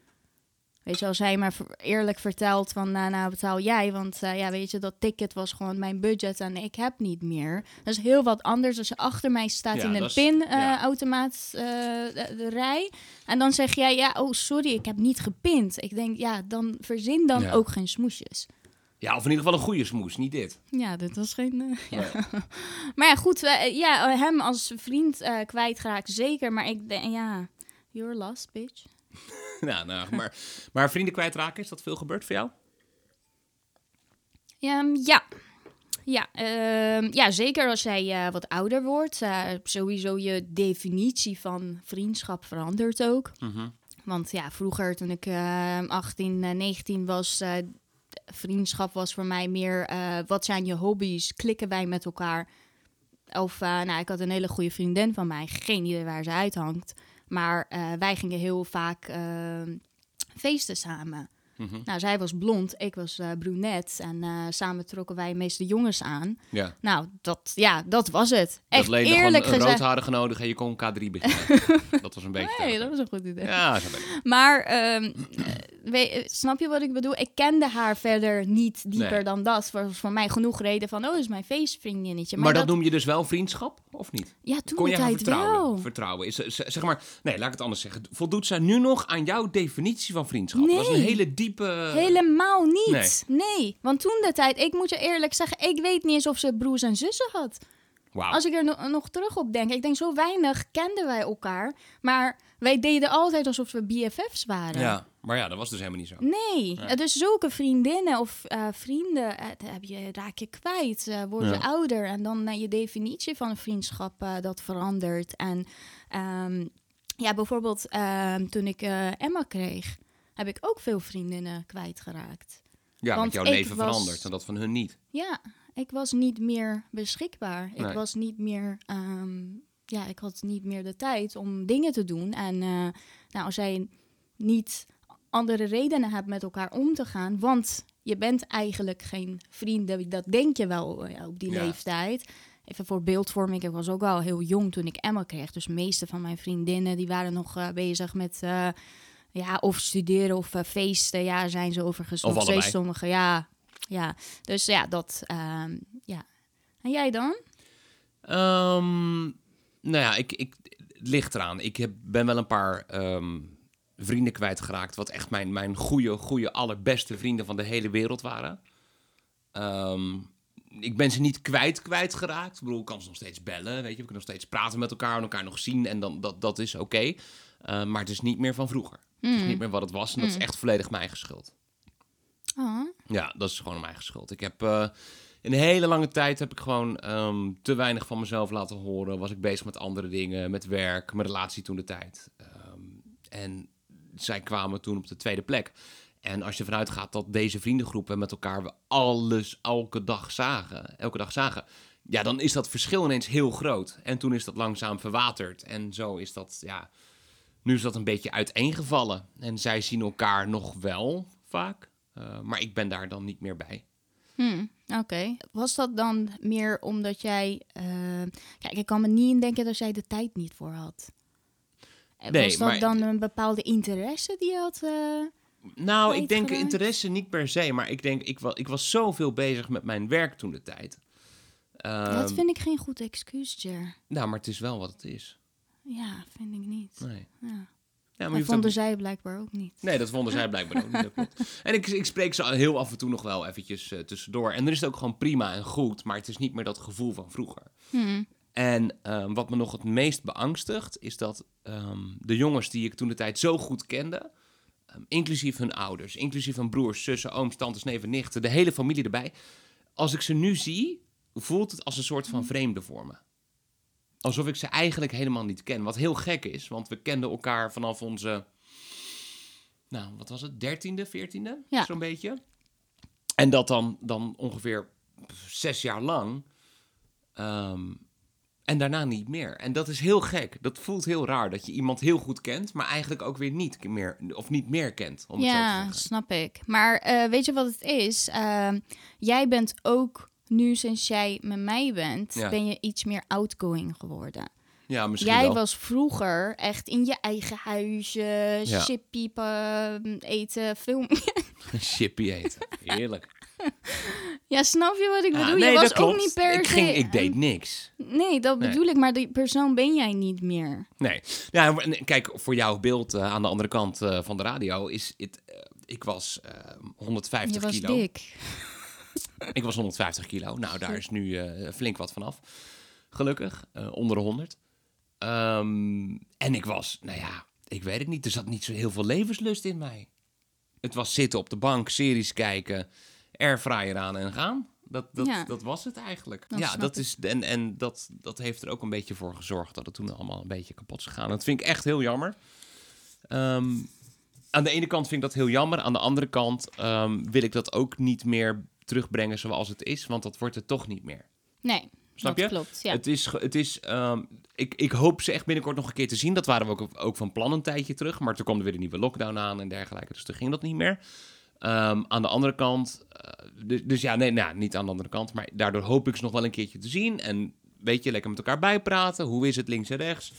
S2: Weet je, als hij maar eerlijk vertelt van, nou, nou betaal jij, want eh, ja, weet je, dat ticket was gewoon mijn budget en ik heb niet meer. Dat is heel wat anders als je achter mij staat
S1: Ja,
S2: in een
S1: dat is- ja.
S2: pinautomaat eh de, de rij en dan zeg jij, ja, oh sorry, ik heb niet gepint. Ik denk, ja, dan verzin dan
S1: Ja.
S2: ook geen smoesjes.
S1: Ja, of in ieder geval een goede smoes, niet dit.
S2: Ja, dit was geen. eh, ja. Maar ja, goed, eh, ja, hem als vriend eh kwijtgeraakt, zeker. Maar ik denk, ja, you're lost, bitch.
S1: nou, nou, maar, maar vrienden kwijtraken, is dat veel gebeurd voor jou?
S2: Ja, Ehm, ja. Ja, ehm, ja, zeker als jij eh, wat ouder wordt. eh, sowieso je definitie van vriendschap verandert ook.
S1: Mhm.
S2: Want ja, vroeger toen ik eh 18, eh, 19 was, eh, vriendschap was voor mij meer wat zijn je hobby's? Klikken wij met elkaar? Of nou, ik had een hele goede vriendin van mij, geen idee waar ze uithangt. Maar eh, wij gingen heel vaak eh, feesten samen.
S1: Mhm.
S2: Nou, zij was blond, ik was eh brunet. En samen trokken wij meeste jongens aan.
S1: Ja.
S2: Nou, dat, ja, dat was het.
S1: Dat
S2: Echt
S1: nog
S2: eerlijk
S1: een, een
S2: gezegd.
S1: roodharige nodig en je kon K3 beginnen. dat was een beetje...
S2: Nee, dat was een goed idee.
S1: Ja.
S2: Maar ehm, eh, eh, snap je wat ik bedoel? Ik kende haar verder niet dieper
S1: Nee.
S2: dan dat. Voor, voor mij genoeg reden van, oh, dat is mijn feestvriendinnetje.
S1: Maar, dat, noem je dus wel vriendschap, of niet?
S2: Ja, toen
S1: Kon je haar vertrouwen?
S2: wel.
S1: Vertrouwen. Is, ze- zeg maar, nee, laat ik het anders zeggen. Voldoet zij nu nog aan jouw definitie van vriendschap? Dat is een
S2: Nee.
S1: hele diepe...
S2: Helemaal niet. Nee. Want toen de tijd, ik moet je eerlijk zeggen, ik weet niet eens of ze broers en zussen had.
S1: Wauw.
S2: Als ik er no- nog terug op denk, ik denk zo weinig kenden wij elkaar. Maar wij deden altijd alsof we BFF's waren.
S1: Ja, maar ja, dat was dus helemaal niet zo.
S2: Nee,
S1: Ja.
S2: dus zulke vriendinnen of eh, vrienden eh, heb je, raak je kwijt, eh word je
S1: Ja.
S2: ouder en dan eh, je definitie van een vriendschap eh, dat verandert. En ehm, ja, bijvoorbeeld ehm, toen ik eh, Emma kreeg, heb ik ook veel vriendinnen kwijtgeraakt.
S1: Ja, want
S2: Want
S1: jouw leven
S2: was-
S1: verandert en dat van hun niet.
S2: Ja, ik was niet meer beschikbaar.
S1: Nee.
S2: Ik was niet meer, ehm, ja, ik had niet meer de tijd om dingen te doen. En eh, nou, als jij niet andere redenen hebt met elkaar om te gaan, want je bent eigenlijk geen vrienden, dat denk je wel eh, op die
S1: Ja.
S2: leeftijd. Even voor beeldvorming, ik was ook wel heel jong toen ik Emma kreeg. Dus de meeste van mijn vriendinnen die waren nog eh, bezig met eh, ja, of studeren of feesten. Ja, zijn ze overigens
S1: Of
S2: nog steeds
S1: allebei.
S2: sommige. Ja, ja. Dus ja, dat. ehm, ja. En jij dan?
S1: Ehm, nou ja, ik, ik, het ligt eraan. Ik heb, ben wel een paar ehm, vrienden kwijtgeraakt. Wat echt mijn, mijn goede, goede, allerbeste vrienden van de hele wereld waren. Ehm, ik ben ze niet kwijt kwijtgeraakt. Ik bedoel, ik kan ze nog steeds bellen. Weet je, we kunnen nog steeds praten met elkaar en elkaar nog zien. En dan, dat, dat is oké. Eh, maar het is niet meer van vroeger. Het is niet meer wat het was. En dat is echt volledig mijn eigen schuld.
S2: Oh,
S1: Ja, dat is gewoon mijn eigen schuld. Ik heb eh, een hele lange tijd heb ik gewoon ehm, te weinig van mezelf laten horen. Was ik bezig met andere dingen, met werk, mijn relatie toen de tijd. Ehm, en zij kwamen toen op de tweede plek. En als je vanuit gaat dat deze vriendengroepen met elkaar we alles elke dag zagen, elke dag zagen, ja, dan is dat verschil ineens heel groot. En toen is dat langzaam verwaterd. En zo is dat, ja, nu is dat een beetje uiteengevallen. En zij zien elkaar nog wel vaak, eh, maar ik ben daar dan niet meer bij.
S2: Hm, oké. Was dat dan meer omdat jij... eh, kijk, ik kan me niet indenken dat jij de tijd niet voor had. Eh,
S1: Nee,
S2: Was dat
S1: maar-
S2: dan een bepaalde interesse die je had? eh?
S1: Nou, ik denk interesse niet per se, maar ik denk, ik, wa ik was zoveel bezig met mijn werk toen de tijd. Ehm,
S2: dat vind ik geen goed excuus, Jer.
S1: Nou, maar het is wel wat het is.
S2: Ja, vind ik niet.
S1: Nee.
S2: Ja.
S1: Ja, maar
S2: dat vonden
S1: ook-
S2: zij blijkbaar ook niet.
S1: Nee, dat vonden zij blijkbaar ook niet. Dat klopt. En ik, ik spreek ze heel af en toe nog wel eventjes eh, tussendoor. En dan is het ook gewoon prima en goed, maar het is niet meer dat gevoel van vroeger.
S2: Hm.
S1: En ehm, wat me nog het meest beangstigt, is dat ehm, de jongens die ik toen de tijd zo goed kende, ehm, inclusief hun ouders, inclusief hun broers, zussen, ooms, tantes, neven, nichten, de hele familie erbij. Als ik ze nu zie, voelt het als een soort van vreemde voor me. Alsof ik ze eigenlijk helemaal niet ken. Wat heel gek is, want we kenden elkaar vanaf onze, nou, wat was het, dertiende, veertiende,
S2: Ja.
S1: zo'n beetje. En dat dan, dan ongeveer zes jaar lang. Ehm, en daarna niet meer. En dat is heel gek. Dat voelt heel raar dat je iemand heel goed kent, maar eigenlijk ook weer niet meer of niet meer kent. Om het zo te
S2: Ja, snap ik. Maar eh, weet je wat het is? Ehm, jij bent ook nu, sinds jij met mij bent,
S1: Ja.
S2: ben je iets meer outgoing geworden.
S1: Ja, misschien
S2: Jij
S1: wel.
S2: was vroeger echt in je eigen huisje,
S1: Ja.
S2: chippiepen eten, film.
S1: Chippy eten. Heerlijk.
S2: ja, snap je wat ik
S1: Ja,
S2: bedoel?
S1: nee,
S2: je was
S1: dat klopt.
S2: ook niet per
S1: ik, ging, ik deed niks.
S2: Nee, dat
S1: Nee.
S2: bedoel ik, maar die persoon ben jij niet meer.
S1: Nee. Ja, kijk, voor jouw beeld eh, aan de andere kant eh, van de radio is het... eh, ik was eh, 150
S2: je was
S1: kilo.
S2: dik.
S1: Ik was 150 kilo. Nou, daar is nu eh, flink wat vanaf. Gelukkig. eh, onder de 100. Ehm, en ik was, nou ja, ik weet het niet. Er zat niet zo heel veel levenslust in mij. Het was zitten op de bank, series kijken, airfryer aan en gaan. Dat, dat,
S2: Ja.
S1: dat was het eigenlijk.
S2: Dat
S1: ja, dat
S2: ik.
S1: is, en, en dat, dat heeft er ook een beetje voor gezorgd dat het toen allemaal een beetje kapot is gegaan. Dat vind ik echt heel jammer. Ehm, aan de ene kant vind ik dat heel jammer. Aan de andere kant ehm, wil ik dat ook niet meer terugbrengen zoals het is. Want dat wordt het toch niet meer.
S2: Nee,
S1: Snap
S2: dat
S1: je?
S2: klopt. Ja.
S1: Het is, het is ehm, ik, ik hoop ze echt binnenkort nog een keer te zien. Dat waren we ook, ook van plan een tijdje terug. Maar toen kwam er weer een nieuwe lockdown aan en dergelijke. Dus toen ging dat niet meer. Ehm, aan de andere kant, eh, dus, dus ja, nee, nou, niet aan de andere kant. Maar daardoor hoop ik ze nog wel een keertje te zien. En weet je, lekker met elkaar bijpraten. Hoe is het links en rechts?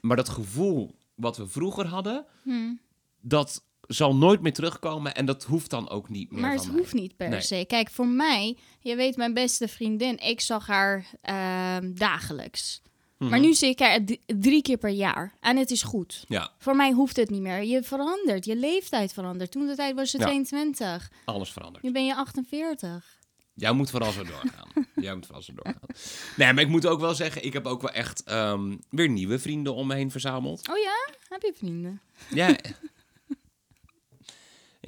S1: Maar dat gevoel wat we vroeger hadden,
S2: Hm.
S1: dat zal nooit meer terugkomen. En dat hoeft dan ook niet meer
S2: Maar het
S1: mij.
S2: hoeft niet per
S1: Nee.
S2: se. Kijk, voor mij, je weet, mijn beste vriendin, ik zag haar ehm, dagelijks.
S1: Mhm.
S2: Maar nu zie ik haar drie keer per jaar. En het is goed.
S1: Ja,
S2: Voor mij hoeft het niet meer. Je verandert, je leeftijd verandert. Toen de tijd was je
S1: Ja.
S2: 22.
S1: alles verandert.
S2: Nu ben je 48.
S1: Jij moet vooral zo doorgaan. Jij moet vooral zo doorgaan. Nee, maar ik moet ook wel zeggen, ik heb ook wel echt ehm, weer nieuwe vrienden om me heen verzameld.
S2: Oh ja? Heb je vrienden?
S1: Ja.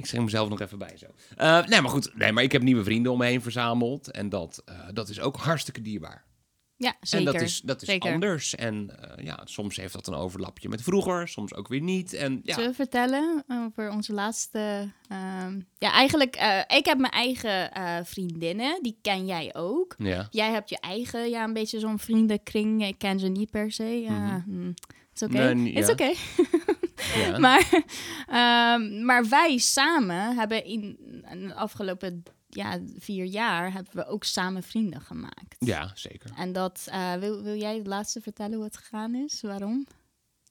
S1: ik schreef mezelf nog even bij zo. Eh, nee, maar goed. Nee, maar ik heb nieuwe vrienden om me heen verzameld. En dat, eh, dat is ook hartstikke dierbaar.
S2: Ja, zeker.
S1: En dat is, dat is
S2: zeker.
S1: anders. En eh, ja, soms heeft dat een overlapje met vroeger, soms ook weer niet. En ja,
S2: Zullen we vertellen over onze laatste... ehm, ja, eigenlijk, ik heb mijn eigen vriendinnen. Die ken jij ook.
S1: ja.
S2: Jij hebt je eigen, ja, een beetje zo'n vriendenkring. Ik ken ze niet per se. Ja, hm, het is oké.
S1: Nee,
S2: Het is
S1: ja.
S2: Maar, ehm, maar wij samen hebben in de afgelopen ja, vier jaar... hebben we ook samen vrienden gemaakt.
S1: ja, zeker.
S2: En dat, eh, wil, wil jij het laatste vertellen hoe het gegaan is? Waarom?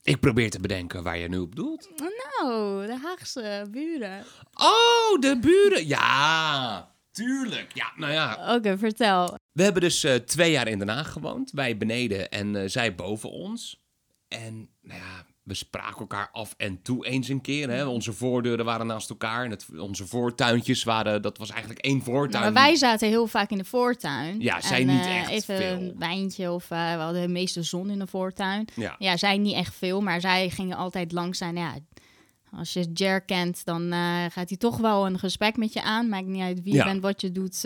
S1: Ik probeer te bedenken waar je nu op doelt.
S2: Nou, de Haagse buren.
S1: Oh, de buren. Ja, tuurlijk. Ja, nou ja.
S2: Oké, vertel.
S1: We hebben dus eh, twee jaar in Den Haag gewoond. Wij beneden en eh, zij boven ons. En nou ja, we spraken elkaar af en toe eens een keer. Hè. Onze voordeuren waren naast elkaar. En het, onze voortuintjes waren, dat was eigenlijk één voortuin.
S2: Maar wij zaten heel vaak in de voortuin.
S1: Ja, zij
S2: En,
S1: niet
S2: eh,
S1: echt
S2: Even
S1: veel.
S2: een wijntje of eh, we hadden de meeste zon in de voortuin.
S1: Ja.
S2: Ja, zij niet echt veel, maar zij gingen altijd langs zijn. Ja, als je Jer kent, dan eh, gaat hij toch wel een gesprek met je aan. Maakt niet uit wie
S1: Ja.
S2: je bent, wat je doet.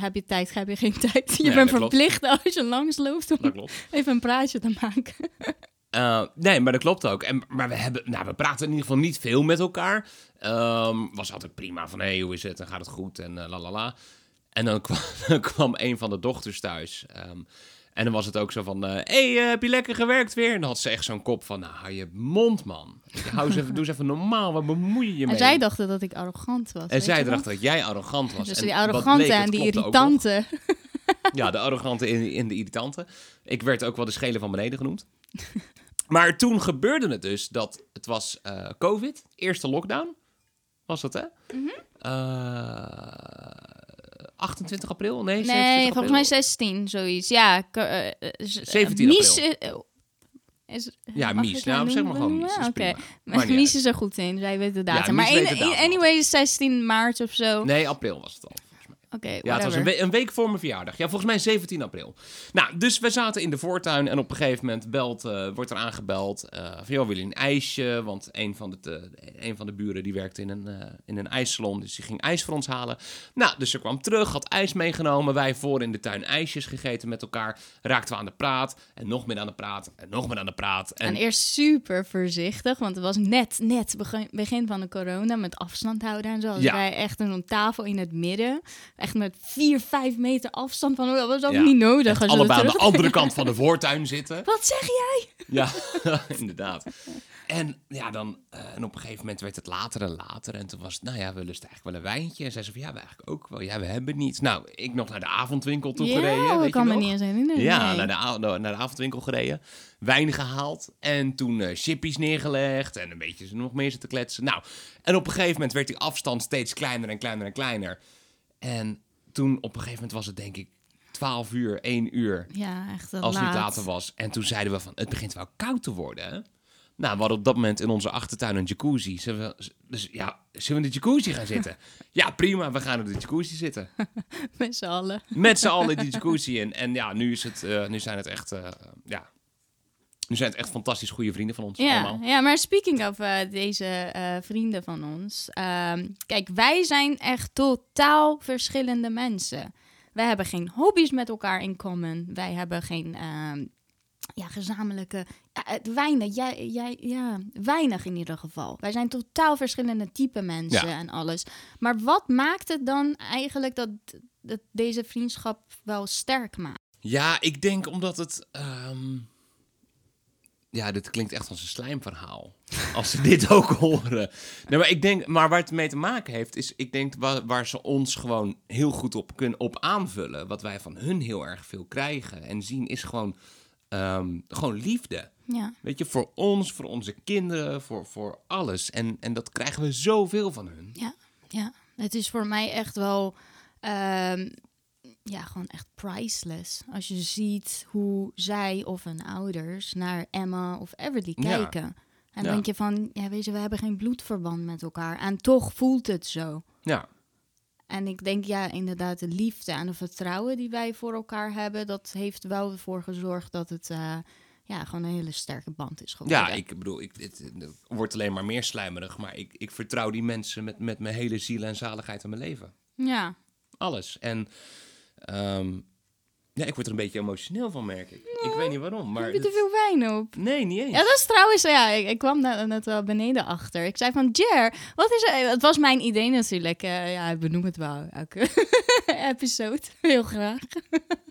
S2: heb je tijd, heb je geen tijd. Je
S1: Ja,
S2: bent
S1: klopt.
S2: verplicht als je langs loopt om even een praatje te maken.
S1: Eh, nee, maar dat klopt ook. En, maar we, hebben, nou, we praten in ieder geval niet veel met elkaar. Ehm, was altijd prima van, hé, hey, hoe is het? En gaat het goed? En eh, la la la. En dan kwam, dan kwam een van de dochters thuis. Ehm, en dan was het ook zo van, hé, hey, eh, heb je lekker gewerkt weer? En dan had ze echt zo'n kop van, nou, hou je mond, man. Hou eens even, doe eens even normaal, wat bemoei je je mee?
S2: En zij dachten dat ik arrogant was.
S1: en zij
S2: je nog?
S1: dacht dat jij arrogant was.
S2: Dus
S1: En
S2: die arrogante
S1: bleek, het
S2: en die irritante.
S1: Ja, de arrogante in, in de irritante. Ik werd ook wel de schelen van beneden genoemd. Maar toen gebeurde het dus dat het was eh, COVID, eerste lockdown. Was dat, hè?
S2: Mhm.
S1: Eh, 28 april? Nee, 27
S2: Nee,
S1: april.
S2: volgens mij 16, zoiets. Ja, k- eh, eh, z- eh,
S1: 17
S2: Mies
S1: april.
S2: is- eh, is,
S1: Ja, Mies. Nou, zeg maar gewoon? Mies. is
S2: Oké. Maar Mies is er goed in, zij weet de datum.
S1: Mies
S2: maar
S1: weet
S2: in-
S1: de datum
S2: anyway, 16 maart of zo.
S1: Nee, april was het al.
S2: Oké,
S1: Ja, het was een, we- een week voor mijn verjaardag. Ja, volgens mij 17 april. Nou, dus we zaten in de voortuin en op een gegeven moment belt, eh, wordt er aangebeld eh van, joh, wil je een ijsje? Want een van de, te- een van de buren die werkte in een, eh, in een ijssalon, dus die ging ijs voor ons halen. Nou, dus ze kwam terug, had ijs meegenomen. Wij voor in de tuin ijsjes gegeten met elkaar. Raakten we aan de praat en nog meer aan de praat en nog meer aan de praat. En,
S2: En eerst super voorzichtig, want het was net, net begin, begin van de corona met afstand houden en zo. Dus
S1: Ja.
S2: wij echt een tafel in het midden, echt met 4, 5 meter afstand van, dat was ook
S1: Ja,
S2: niet nodig. als
S1: allebei aan de andere kant van de voortuin zitten.
S2: Wat zeg jij?
S1: Ja, inderdaad. En ja, dan, eh, en op een gegeven moment werd het later en later. En toen was het, nou ja, we lusten eigenlijk wel een wijntje. En zei van, ja, we eigenlijk ook wel. Ja, we hebben niets. Nou, ik nog naar de avondwinkel toe gereden.
S2: Ja,
S1: weet
S2: ik kan me
S1: nog?
S2: niet eens herinneren.
S1: Ja,
S2: nee.
S1: naar, de, naar de avondwinkel gereden. Wijn gehaald. En toen eh chippies neergelegd. En een beetje nog meer zitten kletsen. Nou, en op een gegeven moment werd die afstand steeds kleiner en kleiner en kleiner. En toen op een gegeven moment was het denk ik 12 uur, 1 uur.
S2: Ja, echt
S1: Als het
S2: laat.
S1: later was. En toen zeiden we van, het begint wel koud te worden? Nou, we hadden op dat moment in onze achtertuin een jacuzzi. Zullen we, dus ja, zullen we in de jacuzzi gaan zitten? ja, prima, we gaan in de jacuzzi zitten.
S2: Met z'n allen.
S1: Met z'n allen in die jacuzzi. En, en ja, nu, is het, eh, nu zijn het echt, eh, ja... Nu zijn het echt fantastisch goede vrienden van ons
S2: Ja,
S1: allemaal.
S2: ja, maar speaking of eh, deze eh, vrienden van ons. ehm, kijk, wij zijn echt totaal verschillende mensen. Wij hebben geen hobby's met elkaar in common. Wij hebben geen ehm, ja, gezamenlijke... Weinig, jij, jij, ja, weinig in ieder geval. Wij zijn totaal verschillende type mensen
S1: Ja.
S2: en alles. Maar wat maakt het dan eigenlijk dat, dat deze vriendschap wel sterk maakt?
S1: Ja, ik denk omdat het... ehm, Ja, dit klinkt echt als een slijmverhaal. Als ze dit ook horen. Nee, maar ik denk, maar waar het mee te maken heeft, is ik denk waar, waar ze ons gewoon heel goed op kunnen op aanvullen. Wat wij van hun heel erg veel krijgen en zien, is gewoon, ehm, gewoon liefde.
S2: Ja,
S1: Weet je, voor ons, voor onze kinderen, voor, voor alles. En, en dat krijgen we zoveel van hun.
S2: Ja, ja. Het is voor mij echt wel, ehm, ja, gewoon echt priceless. Als je ziet hoe zij of hun ouders naar Emma of Everly
S1: Ja.
S2: kijken. En
S1: Ja.
S2: denk je van, ja, weet je, we hebben geen bloedverband met elkaar. En toch voelt het zo.
S1: Ja,
S2: En ik denk, ja, inderdaad, de liefde en de vertrouwen die wij voor elkaar hebben, dat heeft wel ervoor gezorgd dat het, eh, ja, gewoon een hele sterke band is geworden.
S1: ja ik bedoel, ik, het, het wordt alleen maar meer slijmerig. Maar ik, ik vertrouw die mensen met, met mijn hele ziel en zaligheid in mijn leven.
S2: Ja,
S1: Alles. En ehm, ja, ik word er een beetje emotioneel van, merk ik. Ik weet niet waarom, maar...
S2: heb je te veel wijn op?
S1: Nee, niet eens.
S2: Ja, dat is trouwens, ja, ik, ik kwam net, net wel beneden achter. Ik zei van, Jer, wat is er? Het was mijn idee natuurlijk. eh, ja, ik benoem het wel elke episode, heel graag.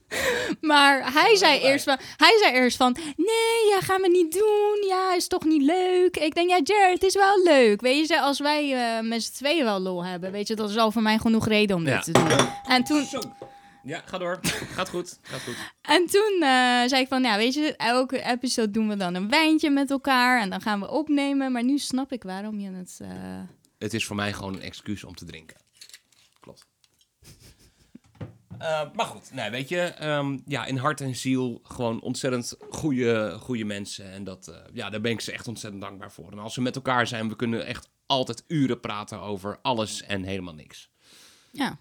S2: maar hij zei, eerst van, hij zei eerst van, nee, ja, gaan we niet doen. Ja, is toch niet leuk? Ik denk, ja, Jer, het is wel leuk. Weet je, als wij eh, met z'n tweeën wel lol hebben, weet je, dat is al voor mij genoeg reden om dit
S1: Ja.
S2: te doen. En toen,
S1: Zo. Ja, ga door. Gaat goed. Gaat goed.
S2: en toen eh, zei ik van, ja, weet je, elke episode doen we dan een wijntje met elkaar en dan gaan we opnemen. Maar nu snap ik waarom je het... eh,
S1: Het is voor mij gewoon een excuus om te drinken. Klopt. Eh, maar goed, nee, weet je, ehm, ja, in hart en ziel gewoon ontzettend goede, goede mensen. En dat, eh, ja, daar ben ik ze echt ontzettend dankbaar voor. En als we met elkaar zijn, we kunnen echt altijd uren praten over alles en helemaal niks.
S2: ja,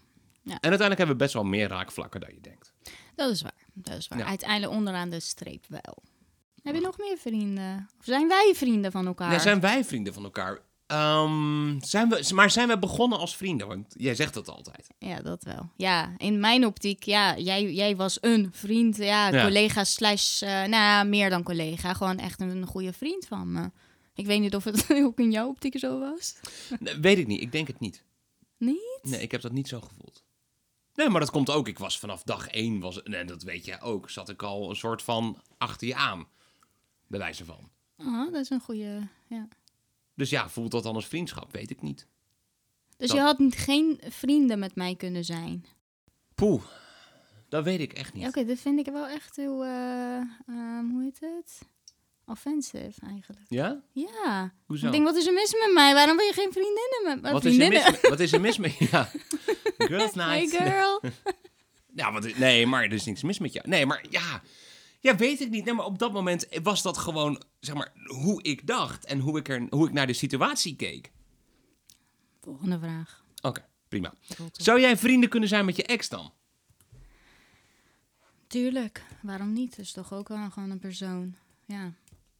S1: En uiteindelijk hebben we best wel meer raakvlakken dan je denkt.
S2: dat is waar. Dat is waar. Uiteindelijk onderaan de streep wel. Heb je nog meer vrienden? Of zijn wij vrienden van elkaar?
S1: Nou, zijn wij vrienden van elkaar? Ehm, zijn we, maar zijn we begonnen als vrienden? Want jij zegt dat altijd.
S2: Ja, dat wel. Ja, in mijn optiek, ja, jij, jij was een vriend, ja,
S1: Ja.
S2: collega slash, eh, nou ja, meer dan collega. Gewoon echt een, goede vriend van me. Ik weet niet of het ook in jouw optiek zo was.
S1: Nee, weet ik niet, ik denk het niet.
S2: Niet?
S1: Nee, ik heb dat niet zo gevoeld. Nee, maar dat komt ook. Ik was vanaf dag één, was, en dat weet jij ook, zat ik al een soort van achter je aan. Bij wijze van.
S2: Oh, dat is een goede, ja.
S1: Dus ja, voelt dat dan als vriendschap? Weet ik niet.
S2: Dus
S1: Dat-
S2: je had geen vrienden met mij kunnen zijn.
S1: Poeh, dat weet ik echt niet.
S2: Ja, Oké, dat vind ik wel echt heel, eh, ehm, hoe heet het? Offensive eigenlijk.
S1: Ja?
S2: Ja.
S1: Hoezo?
S2: Ik denk, wat is er mis met mij? Waarom wil je geen vriendinnen met me?
S1: wat, is er mis, met- wat is er mis met Ja. Girls
S2: Hey girl.
S1: Ja, wat, nee, maar er is niks mis met jou. Nee, maar ja, ja, weet ik niet. Nee, maar op dat moment was dat gewoon, zeg maar, hoe ik dacht en hoe ik, er, hoe ik naar de situatie keek.
S2: Volgende vraag.
S1: Oké, prima. Zou jij vrienden kunnen zijn met je ex dan?
S2: Tuurlijk, waarom niet? Het is toch ook wel gewoon een persoon. Ja,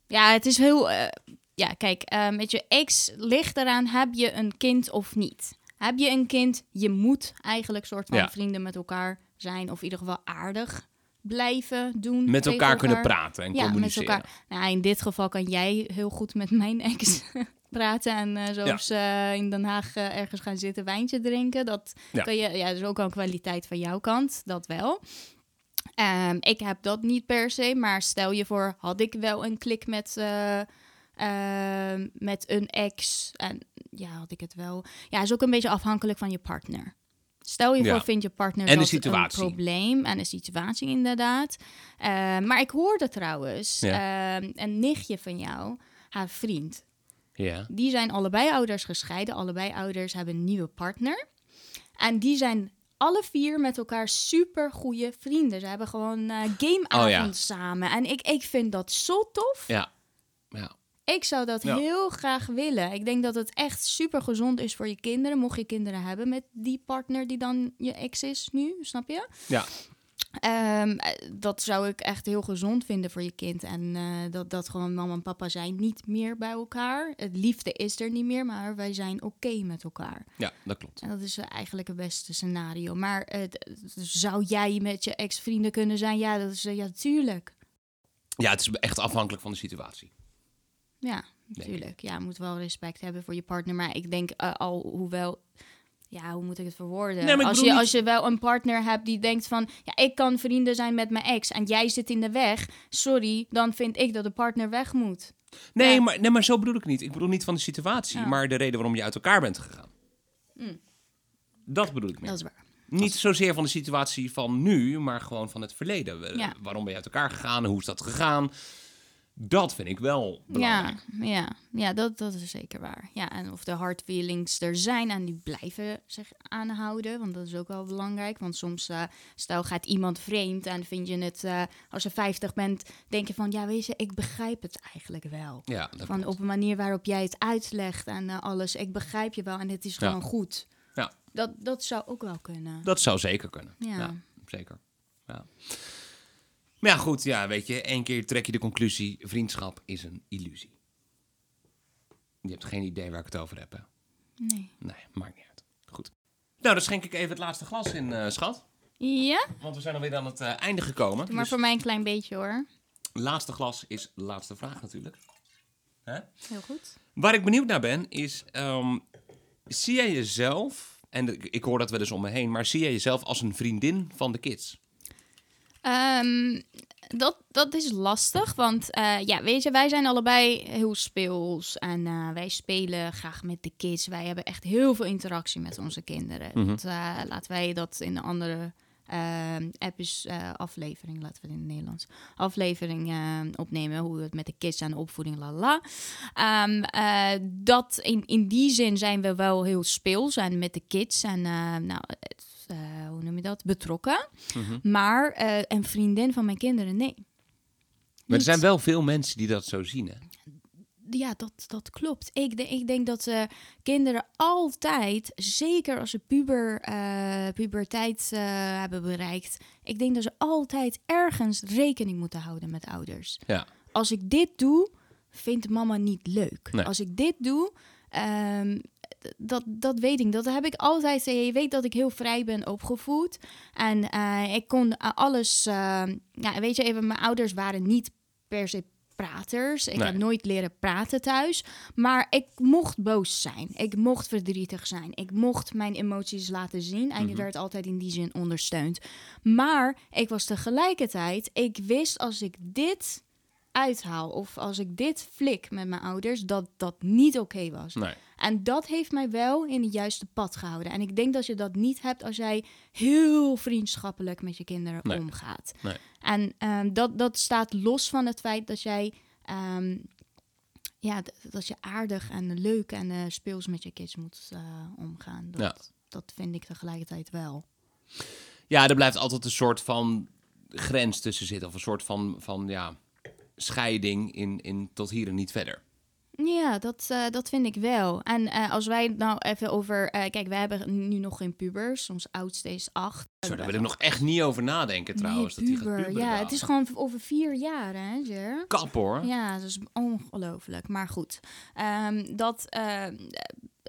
S2: ja het is heel... eh, ja, kijk, eh, met je ex ligt eraan, heb je een kind of niet? Heb je een kind, je moet eigenlijk soort van
S1: Ja.
S2: vrienden met elkaar zijn... of in ieder geval aardig blijven doen.
S1: Met elkaar kunnen praten en
S2: Ja, met
S1: communiceren.
S2: elkaar. Nou, in dit geval kan jij heel goed met mijn ex praten en eh zoals eh, in Den Haag eh, ergens gaan zitten, wijntje drinken. Dat
S1: Ja.
S2: kan je, ja, dat is ook een kwaliteit van jouw kant, dat wel. Ehm, ik heb dat niet per se, maar stel je voor, had ik wel een klik met, met een ex. En ja, had ik het wel. Ja, is ook een beetje afhankelijk van je partner. Stel je
S1: Ja.
S2: voor, vindt je partner
S1: En
S2: dat een probleem en de situatie inderdaad. Eh, maar ik hoorde trouwens ehm, een nichtje van jou, haar vriend.
S1: Ja.
S2: Die zijn allebei ouders gescheiden. Allebei ouders hebben een nieuwe partner. En die zijn alle vier met elkaar super goede vrienden. Ze hebben gewoon eh gameavond
S1: Oh
S2: samen. En ik, ik vind dat zo tof.
S1: Ja. Ja.
S2: Ik zou dat
S1: Ja.
S2: heel graag willen. Ik denk dat het echt super gezond is voor je kinderen. Mocht je kinderen hebben met die partner die dan je ex is nu, snap je?
S1: Ja.
S2: Ehm, eh, dat zou ik echt heel gezond vinden voor je kind. En eh, dat, dat gewoon mama en papa zijn niet meer bij elkaar. Het liefde is er niet meer, maar wij zijn oké met elkaar.
S1: Ja, dat klopt.
S2: En dat is eigenlijk het beste scenario. Maar zou jij met je ex-vrienden kunnen zijn? Ja, dat is eh, ja, natuurlijk.
S1: Ja, het is echt afhankelijk van de situatie.
S2: Ja, natuurlijk. Ja, je moet wel respect hebben voor je partner. Maar ik denk eh, al, hoewel... Ja, hoe moet ik het verwoorden?
S1: Nee, maar ik
S2: als, je,
S1: niet-
S2: als je wel een partner hebt die denkt van... Ja, ik kan vrienden zijn met mijn ex en jij zit in de weg. Sorry, dan vind ik dat de partner weg moet.
S1: Nee,
S2: Ja.
S1: maar, nee, maar zo bedoel ik niet. Ik bedoel niet van de situatie,
S2: Ja.
S1: maar de reden waarom je uit elkaar bent gegaan.
S2: Mm.
S1: Dat bedoel ik meer.
S2: Dat is waar.
S1: Niet zozeer van de situatie van nu, maar gewoon van het verleden.
S2: Ja.
S1: Waarom ben je uit elkaar gegaan? Hoe is dat gegaan? Dat vind ik wel belangrijk.
S2: Ja, ja, ja dat, dat is zeker waar. Ja, en of de hard feelings er zijn en die blijven zich aanhouden. Want dat is ook wel belangrijk. Want soms, eh, stel gaat iemand vreemd en vind je het, eh, als je 50 bent, denk je van, ja weet je, ik begrijp het eigenlijk wel.
S1: Ja, dat
S2: Van
S1: klopt.
S2: op een manier waarop jij het uitlegt en eh, alles, ik begrijp je wel en het is
S1: Ja.
S2: gewoon goed.
S1: Ja.
S2: Dat, dat zou ook wel kunnen.
S1: Dat zou zeker kunnen.
S2: Ja.
S1: Ja, zeker. Ja. Maar ja, goed, ja, weet je, één keer trek je de conclusie: vriendschap is een illusie. Je hebt geen idee waar ik het over heb, hè?
S2: Nee.
S1: Nee, maakt niet uit. Goed. Nou, dan schenk ik even het laatste glas in, eh, schat.
S2: Ja,
S1: Want we zijn alweer aan het eh, einde gekomen.
S2: doe maar
S1: Dus
S2: voor mij een klein beetje hoor.
S1: laatste glas is laatste vraag natuurlijk. Hè?
S2: Heel goed.
S1: Waar ik benieuwd naar ben, is... ehm, zie jij jezelf... En ik- ik hoor dat wel eens om me heen... maar zie jij jezelf als een vriendin van de kids?
S2: Ehm, dat, dat is lastig, want eh, ja, weet je, wij zijn allebei heel speels en eh, wij spelen graag met de kids. Wij hebben echt heel veel interactie met onze kinderen.
S1: Mhm.
S2: Dat, eh, laten wij dat in een andere ehm epis, eh, aflevering, laten we het in het Nederlands, aflevering opnemen, hoe het met de kids en de opvoeding, la la. Ehm, eh, dat in, in die zin zijn we wel heel speels en met de kids en nou, eh, hoe noem je dat, betrokken.
S1: Mhm.
S2: Maar eh, een vriendin van mijn kinderen, nee.
S1: Maar er zijn wel veel mensen die dat zo zien, hè?
S2: Ja, dat, dat klopt. Ik, de- ik denk dat eh, kinderen altijd, zeker als ze puber, puberteit hebben bereikt, ik denk dat ze altijd ergens rekening moeten houden met ouders.
S1: Ja.
S2: Als ik dit doe, vindt mama niet leuk.
S1: Nee.
S2: Als ik dit doe, d- dat, dat weet ik. Dat heb ik altijd. Je weet dat ik heel vrij ben opgevoed. En eh, ik kon alles. eh, ja, weet je, even, mijn ouders waren niet per se praters. Ik
S1: Nee.
S2: heb nooit leren praten thuis. Maar ik mocht boos zijn. Ik mocht verdrietig zijn. Ik mocht mijn emoties laten zien. En je
S1: Mhm.
S2: werd altijd in die zin ondersteund. Maar ik was tegelijkertijd. Ik wist als ik dit uithaal of als ik dit flik met mijn ouders, dat dat niet oké was.
S1: Nee.
S2: En dat heeft mij wel in het juiste pad gehouden. En ik denk dat je dat niet hebt als jij heel vriendschappelijk met je kinderen
S1: Nee.
S2: omgaat.
S1: Nee.
S2: En ehm, dat, dat staat los van het feit dat jij, ehm, ja, dat je aardig en leuk en eh, speels met je kids moet eh, omgaan. Dat,
S1: Ja.
S2: dat vind ik tegelijkertijd wel.
S1: Ja, er blijft altijd een soort van grens tussen zitten. Of een soort van, van ja, scheiding in, in tot hier en niet verder.
S2: Ja, dat, eh, dat vind ik wel. En eh, als wij nou even over... eh, kijk, wij hebben nu nog geen pubers. Ons oudste is acht.
S1: Zo, daar wil ik nog echt niet over nadenken trouwens.
S2: nee,
S1: dat die gaat
S2: puber. Ja, het is gewoon over vier jaar, hè, Jer?
S1: Kap hoor.
S2: Ja, dat is ongelooflijk. Maar goed, Ehm, dat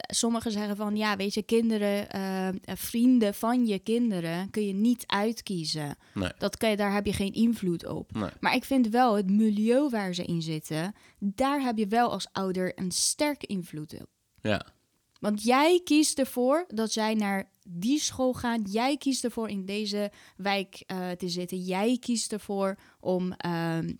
S2: sommigen zeggen van ja, weet je, kinderen, eh, vrienden van je kinderen kun je niet uitkiezen.
S1: Nee.
S2: Dat kan je, daar heb je geen invloed op.
S1: Nee.
S2: Maar ik vind wel het milieu waar ze in zitten, daar heb je wel als ouder een sterke invloed op.
S1: Ja.
S2: Want jij kiest ervoor dat zij naar die school gaan. Jij kiest ervoor in deze wijk eh, te zitten. Jij kiest ervoor om, ehm,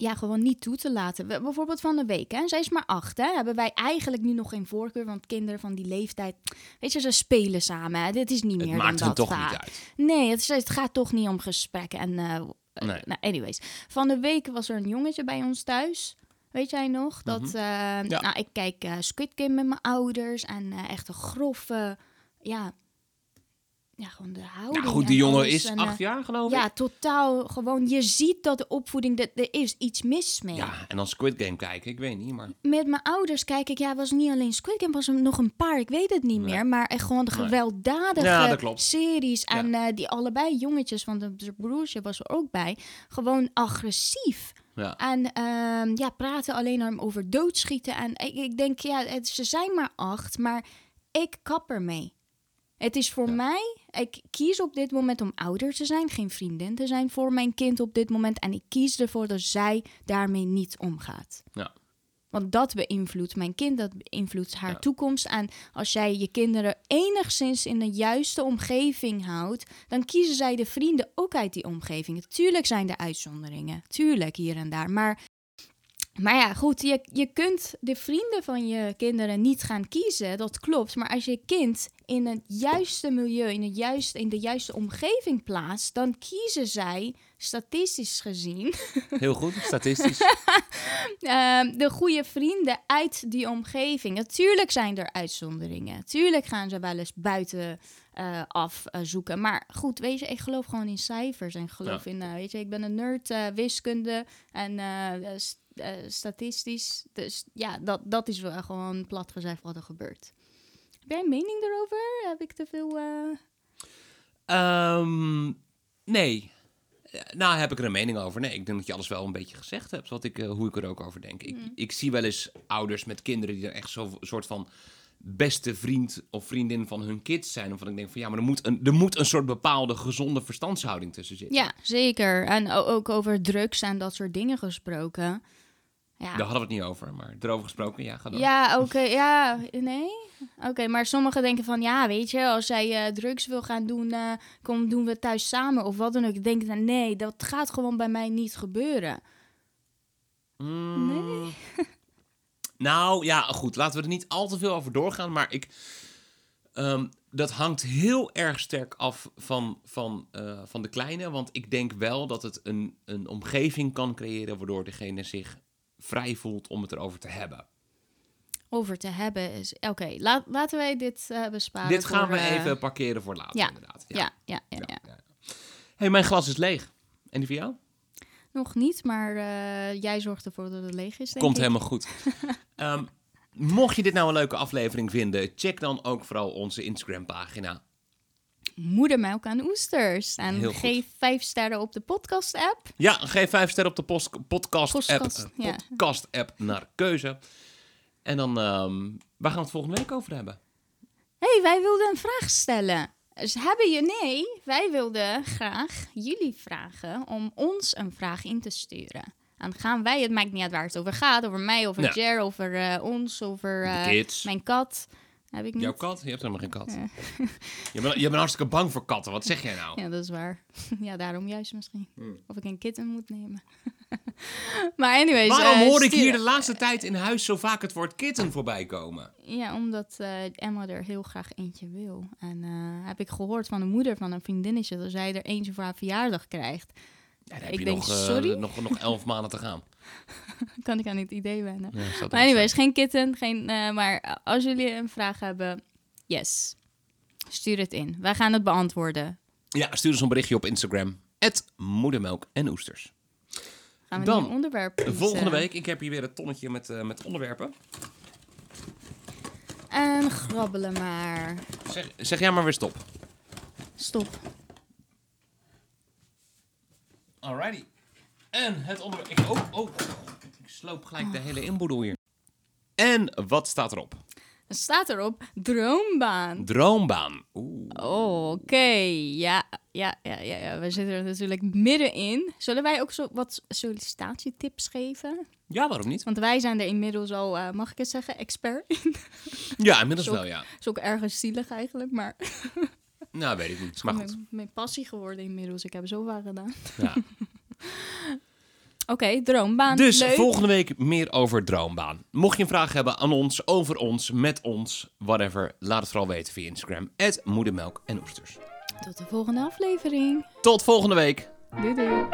S2: ja, gewoon niet toe te laten. We- bijvoorbeeld van de week, hè? zij is maar acht. Hè? Hebben wij eigenlijk nu nog geen voorkeur, want kinderen van die leeftijd, weet je, ze spelen samen. Hè? Dit is niet
S1: Het
S2: meer
S1: maakt
S2: dan dat
S1: toch
S2: vaak.
S1: niet uit.
S2: Nee, het, is- het gaat toch niet om gesprekken. En,
S1: Nee.
S2: nou, anyways. Van de week was er een jongetje bij ons thuis. Weet jij nog? Dat,
S1: Mhm.
S2: eh, nou, ik kijk eh, Squid Game met mijn ouders. En echt een grove, ja, ja, gewoon de houding.
S1: Nou goed, die
S2: en
S1: jongen is
S2: En, eh,
S1: acht jaar geloof ik.
S2: Ja, totaal. Gewoon, je ziet dat de opvoeding, dat er is iets mis mee.
S1: Ja, en dan Squid Game kijken, ik weet niet, maar...
S2: Met mijn ouders kijk ik, ja, was niet alleen Squid Game, was er nog een paar, ik weet het niet
S1: Nee.
S2: meer. Maar echt gewoon de
S1: Nee.
S2: gewelddadige
S1: Ja, dat klopt.
S2: series. En eh, die allebei jongetjes, want de broertje was er ook bij, gewoon agressief.
S1: Ja.
S2: En ehm, ja, praten alleen maar over doodschieten. En ik, ik denk, ja, het, ze zijn maar acht, maar ik kap ermee. Het is voor
S1: Ja.
S2: mij, ik kies op dit moment om ouder te zijn, geen vriendin te zijn voor mijn kind op dit moment. En ik kies ervoor dat zij daarmee niet omgaat.
S1: Ja.
S2: Want dat beïnvloedt mijn kind, dat beïnvloedt haar
S1: Ja.
S2: toekomst. En als jij je kinderen enigszins in de juiste omgeving houdt, dan kiezen zij de vrienden ook uit die omgeving. Tuurlijk zijn er uitzonderingen, tuurlijk hier en daar. Maar, maar ja, goed, je, je kunt de vrienden van je kinderen niet gaan kiezen, dat klopt. Maar als je kind in het juiste milieu, in, het juiste, in de juiste omgeving plaatst, dan kiezen zij, statistisch gezien,
S1: Heel goed, statistisch.
S2: Ehm, de goede vrienden uit die omgeving. Natuurlijk zijn er uitzonderingen. Tuurlijk gaan ze wel eens buiten eh, af eh, zoeken. Maar goed, weet je, ik geloof gewoon in cijfers. En geloof in, eh, weet je, ik ben een nerd, eh, wiskunde en st- statistisch. Dus ja, dat, dat is wel gewoon plat gezegd wat er gebeurt. Heb jij een mening erover? Heb ik te veel... eh,
S1: Ehm, nee. Nou, heb ik er een mening over. Nee, ik denk dat je alles wel een beetje gezegd hebt, wat ik, hoe ik er ook over denk. Ik,
S2: Mm.
S1: ik zie wel eens ouders met kinderen die er echt zo'n soort van beste vriend of vriendin van hun kids zijn. Of ik denk van ja, maar er moet een, er moet een soort bepaalde gezonde verstandshouding tussen zitten.
S2: Ja, zeker. En ook over drugs en dat soort dingen gesproken. Ja,
S1: Daar hadden we het niet over, maar erover gesproken, ja, ga door.
S2: Ja, oké, ja, nee. Oké, maar sommigen denken van, ja, weet je, als zij eh, drugs wil gaan doen, eh, kom, doen we het thuis samen of wat dan ook. Ik denk dan, nee, dat gaat gewoon bij mij niet gebeuren.
S1: Mm. nou, ja, goed. Laten we er niet al te veel over doorgaan. Maar ik... ehm, dat hangt heel erg sterk af van, van, eh, van de kleine. Want ik denk wel dat het een, een omgeving kan creëren... waardoor degene zich vrij voelt om het erover te hebben.
S2: Over te hebben is, oké, laat, laten wij dit eh, besparen
S1: Dit gaan
S2: voor,
S1: we
S2: eh,
S1: even parkeren voor later,
S2: ja,
S1: inderdaad.
S2: Ja, ja, ja, ja.
S1: ja. hey, mijn glas is leeg. En die van jou?
S2: Nog niet, maar eh, jij zorgt ervoor dat het leeg is, denk
S1: Komt
S2: ik.
S1: helemaal goed. Ehm, mocht je dit nou een leuke aflevering vinden... check dan ook vooral onze Instagram-pagina...
S2: Moedermelk aan oesters. En geef vijf sterren op de podcast-app.
S1: Ja, geef vijf sterren op de podcast-app
S2: Podcast,
S1: eh,
S2: ja.
S1: podcast-app naar keuze. En dan, ehm waar gaan we het volgende week over hebben?
S2: hey, wij wilden een vraag stellen. Dus hebben je nee, wij wilden graag jullie vragen om ons een vraag in te sturen. Dan gaan wij, het maakt niet uit waar het over gaat, over mij, over
S1: Ja.
S2: Jer, over eh, ons, over eh, mijn kat. Heb ik niet?
S1: Jouw kat? Je hebt helemaal geen kat.
S2: Ja.
S1: Je, bent, je bent hartstikke bang voor katten. Wat zeg jij nou?
S2: Ja, dat is waar. ja, daarom juist misschien.
S1: Hmm.
S2: Of ik een kitten moet nemen. maar anyways.
S1: Waarom
S2: eh,
S1: hoor ik hier de laatste tijd in huis zo vaak het woord kitten voorbij komen?
S2: Ja, omdat eh, Emma er heel graag eentje wil. En eh, heb ik gehoord van de moeder van een vriendinnetje dat zij er eentje voor haar verjaardag krijgt.
S1: Ja, dan heb
S2: Ik
S1: je
S2: denk,
S1: nog, eh,
S2: sorry?
S1: nog, nog elf maanden te gaan.
S2: kan ik aan het idee wennen.
S1: Ja,
S2: Maar anyways, geen kitten, geen, eh, maar als jullie een vraag hebben, yes. Stuur het in. Wij gaan het beantwoorden.
S1: Ja, stuur ons een berichtje op Instagram. moedermelk en oesters.
S2: Gaan we
S1: Dan,
S2: nu een onderwerp kiezen?
S1: Volgende week, ik heb hier weer een tonnetje met, eh, met onderwerpen.
S2: En grabbelen maar.
S1: Zeg, zeg jij maar weer stop.
S2: Stop.
S1: Alrighty. En het onderwerp... Ik, oh, oh. Ik sloop gelijk de hele inboedel hier. En wat staat erop?
S2: Er staat erop droombaan.
S1: Droombaan. Oeh.
S2: Oh, oké. Ja, ja, ja, ja, ja, we zitten er natuurlijk middenin. Zullen wij ook zo wat sollicitatietips geven?
S1: Ja, waarom niet?
S2: Want wij zijn er inmiddels al, eh, mag ik het zeggen, expert in.
S1: Ja, inmiddels wel, ja.
S2: is ook ergens zielig eigenlijk, maar
S1: Nou, weet ik niet. Maar goed.
S2: mijn, mijn passie geworden inmiddels. Ik heb zo vaak gedaan.
S1: Ja.
S2: Oké, droombaan.
S1: Dus
S2: Leuk.
S1: volgende week meer over droombaan. Mocht je een vraag hebben aan ons, over ons, met ons, whatever, laat het vooral weten via Instagram. Moedermelk en oesters.
S2: Tot de volgende aflevering.
S1: Tot volgende week.
S2: Doei doei.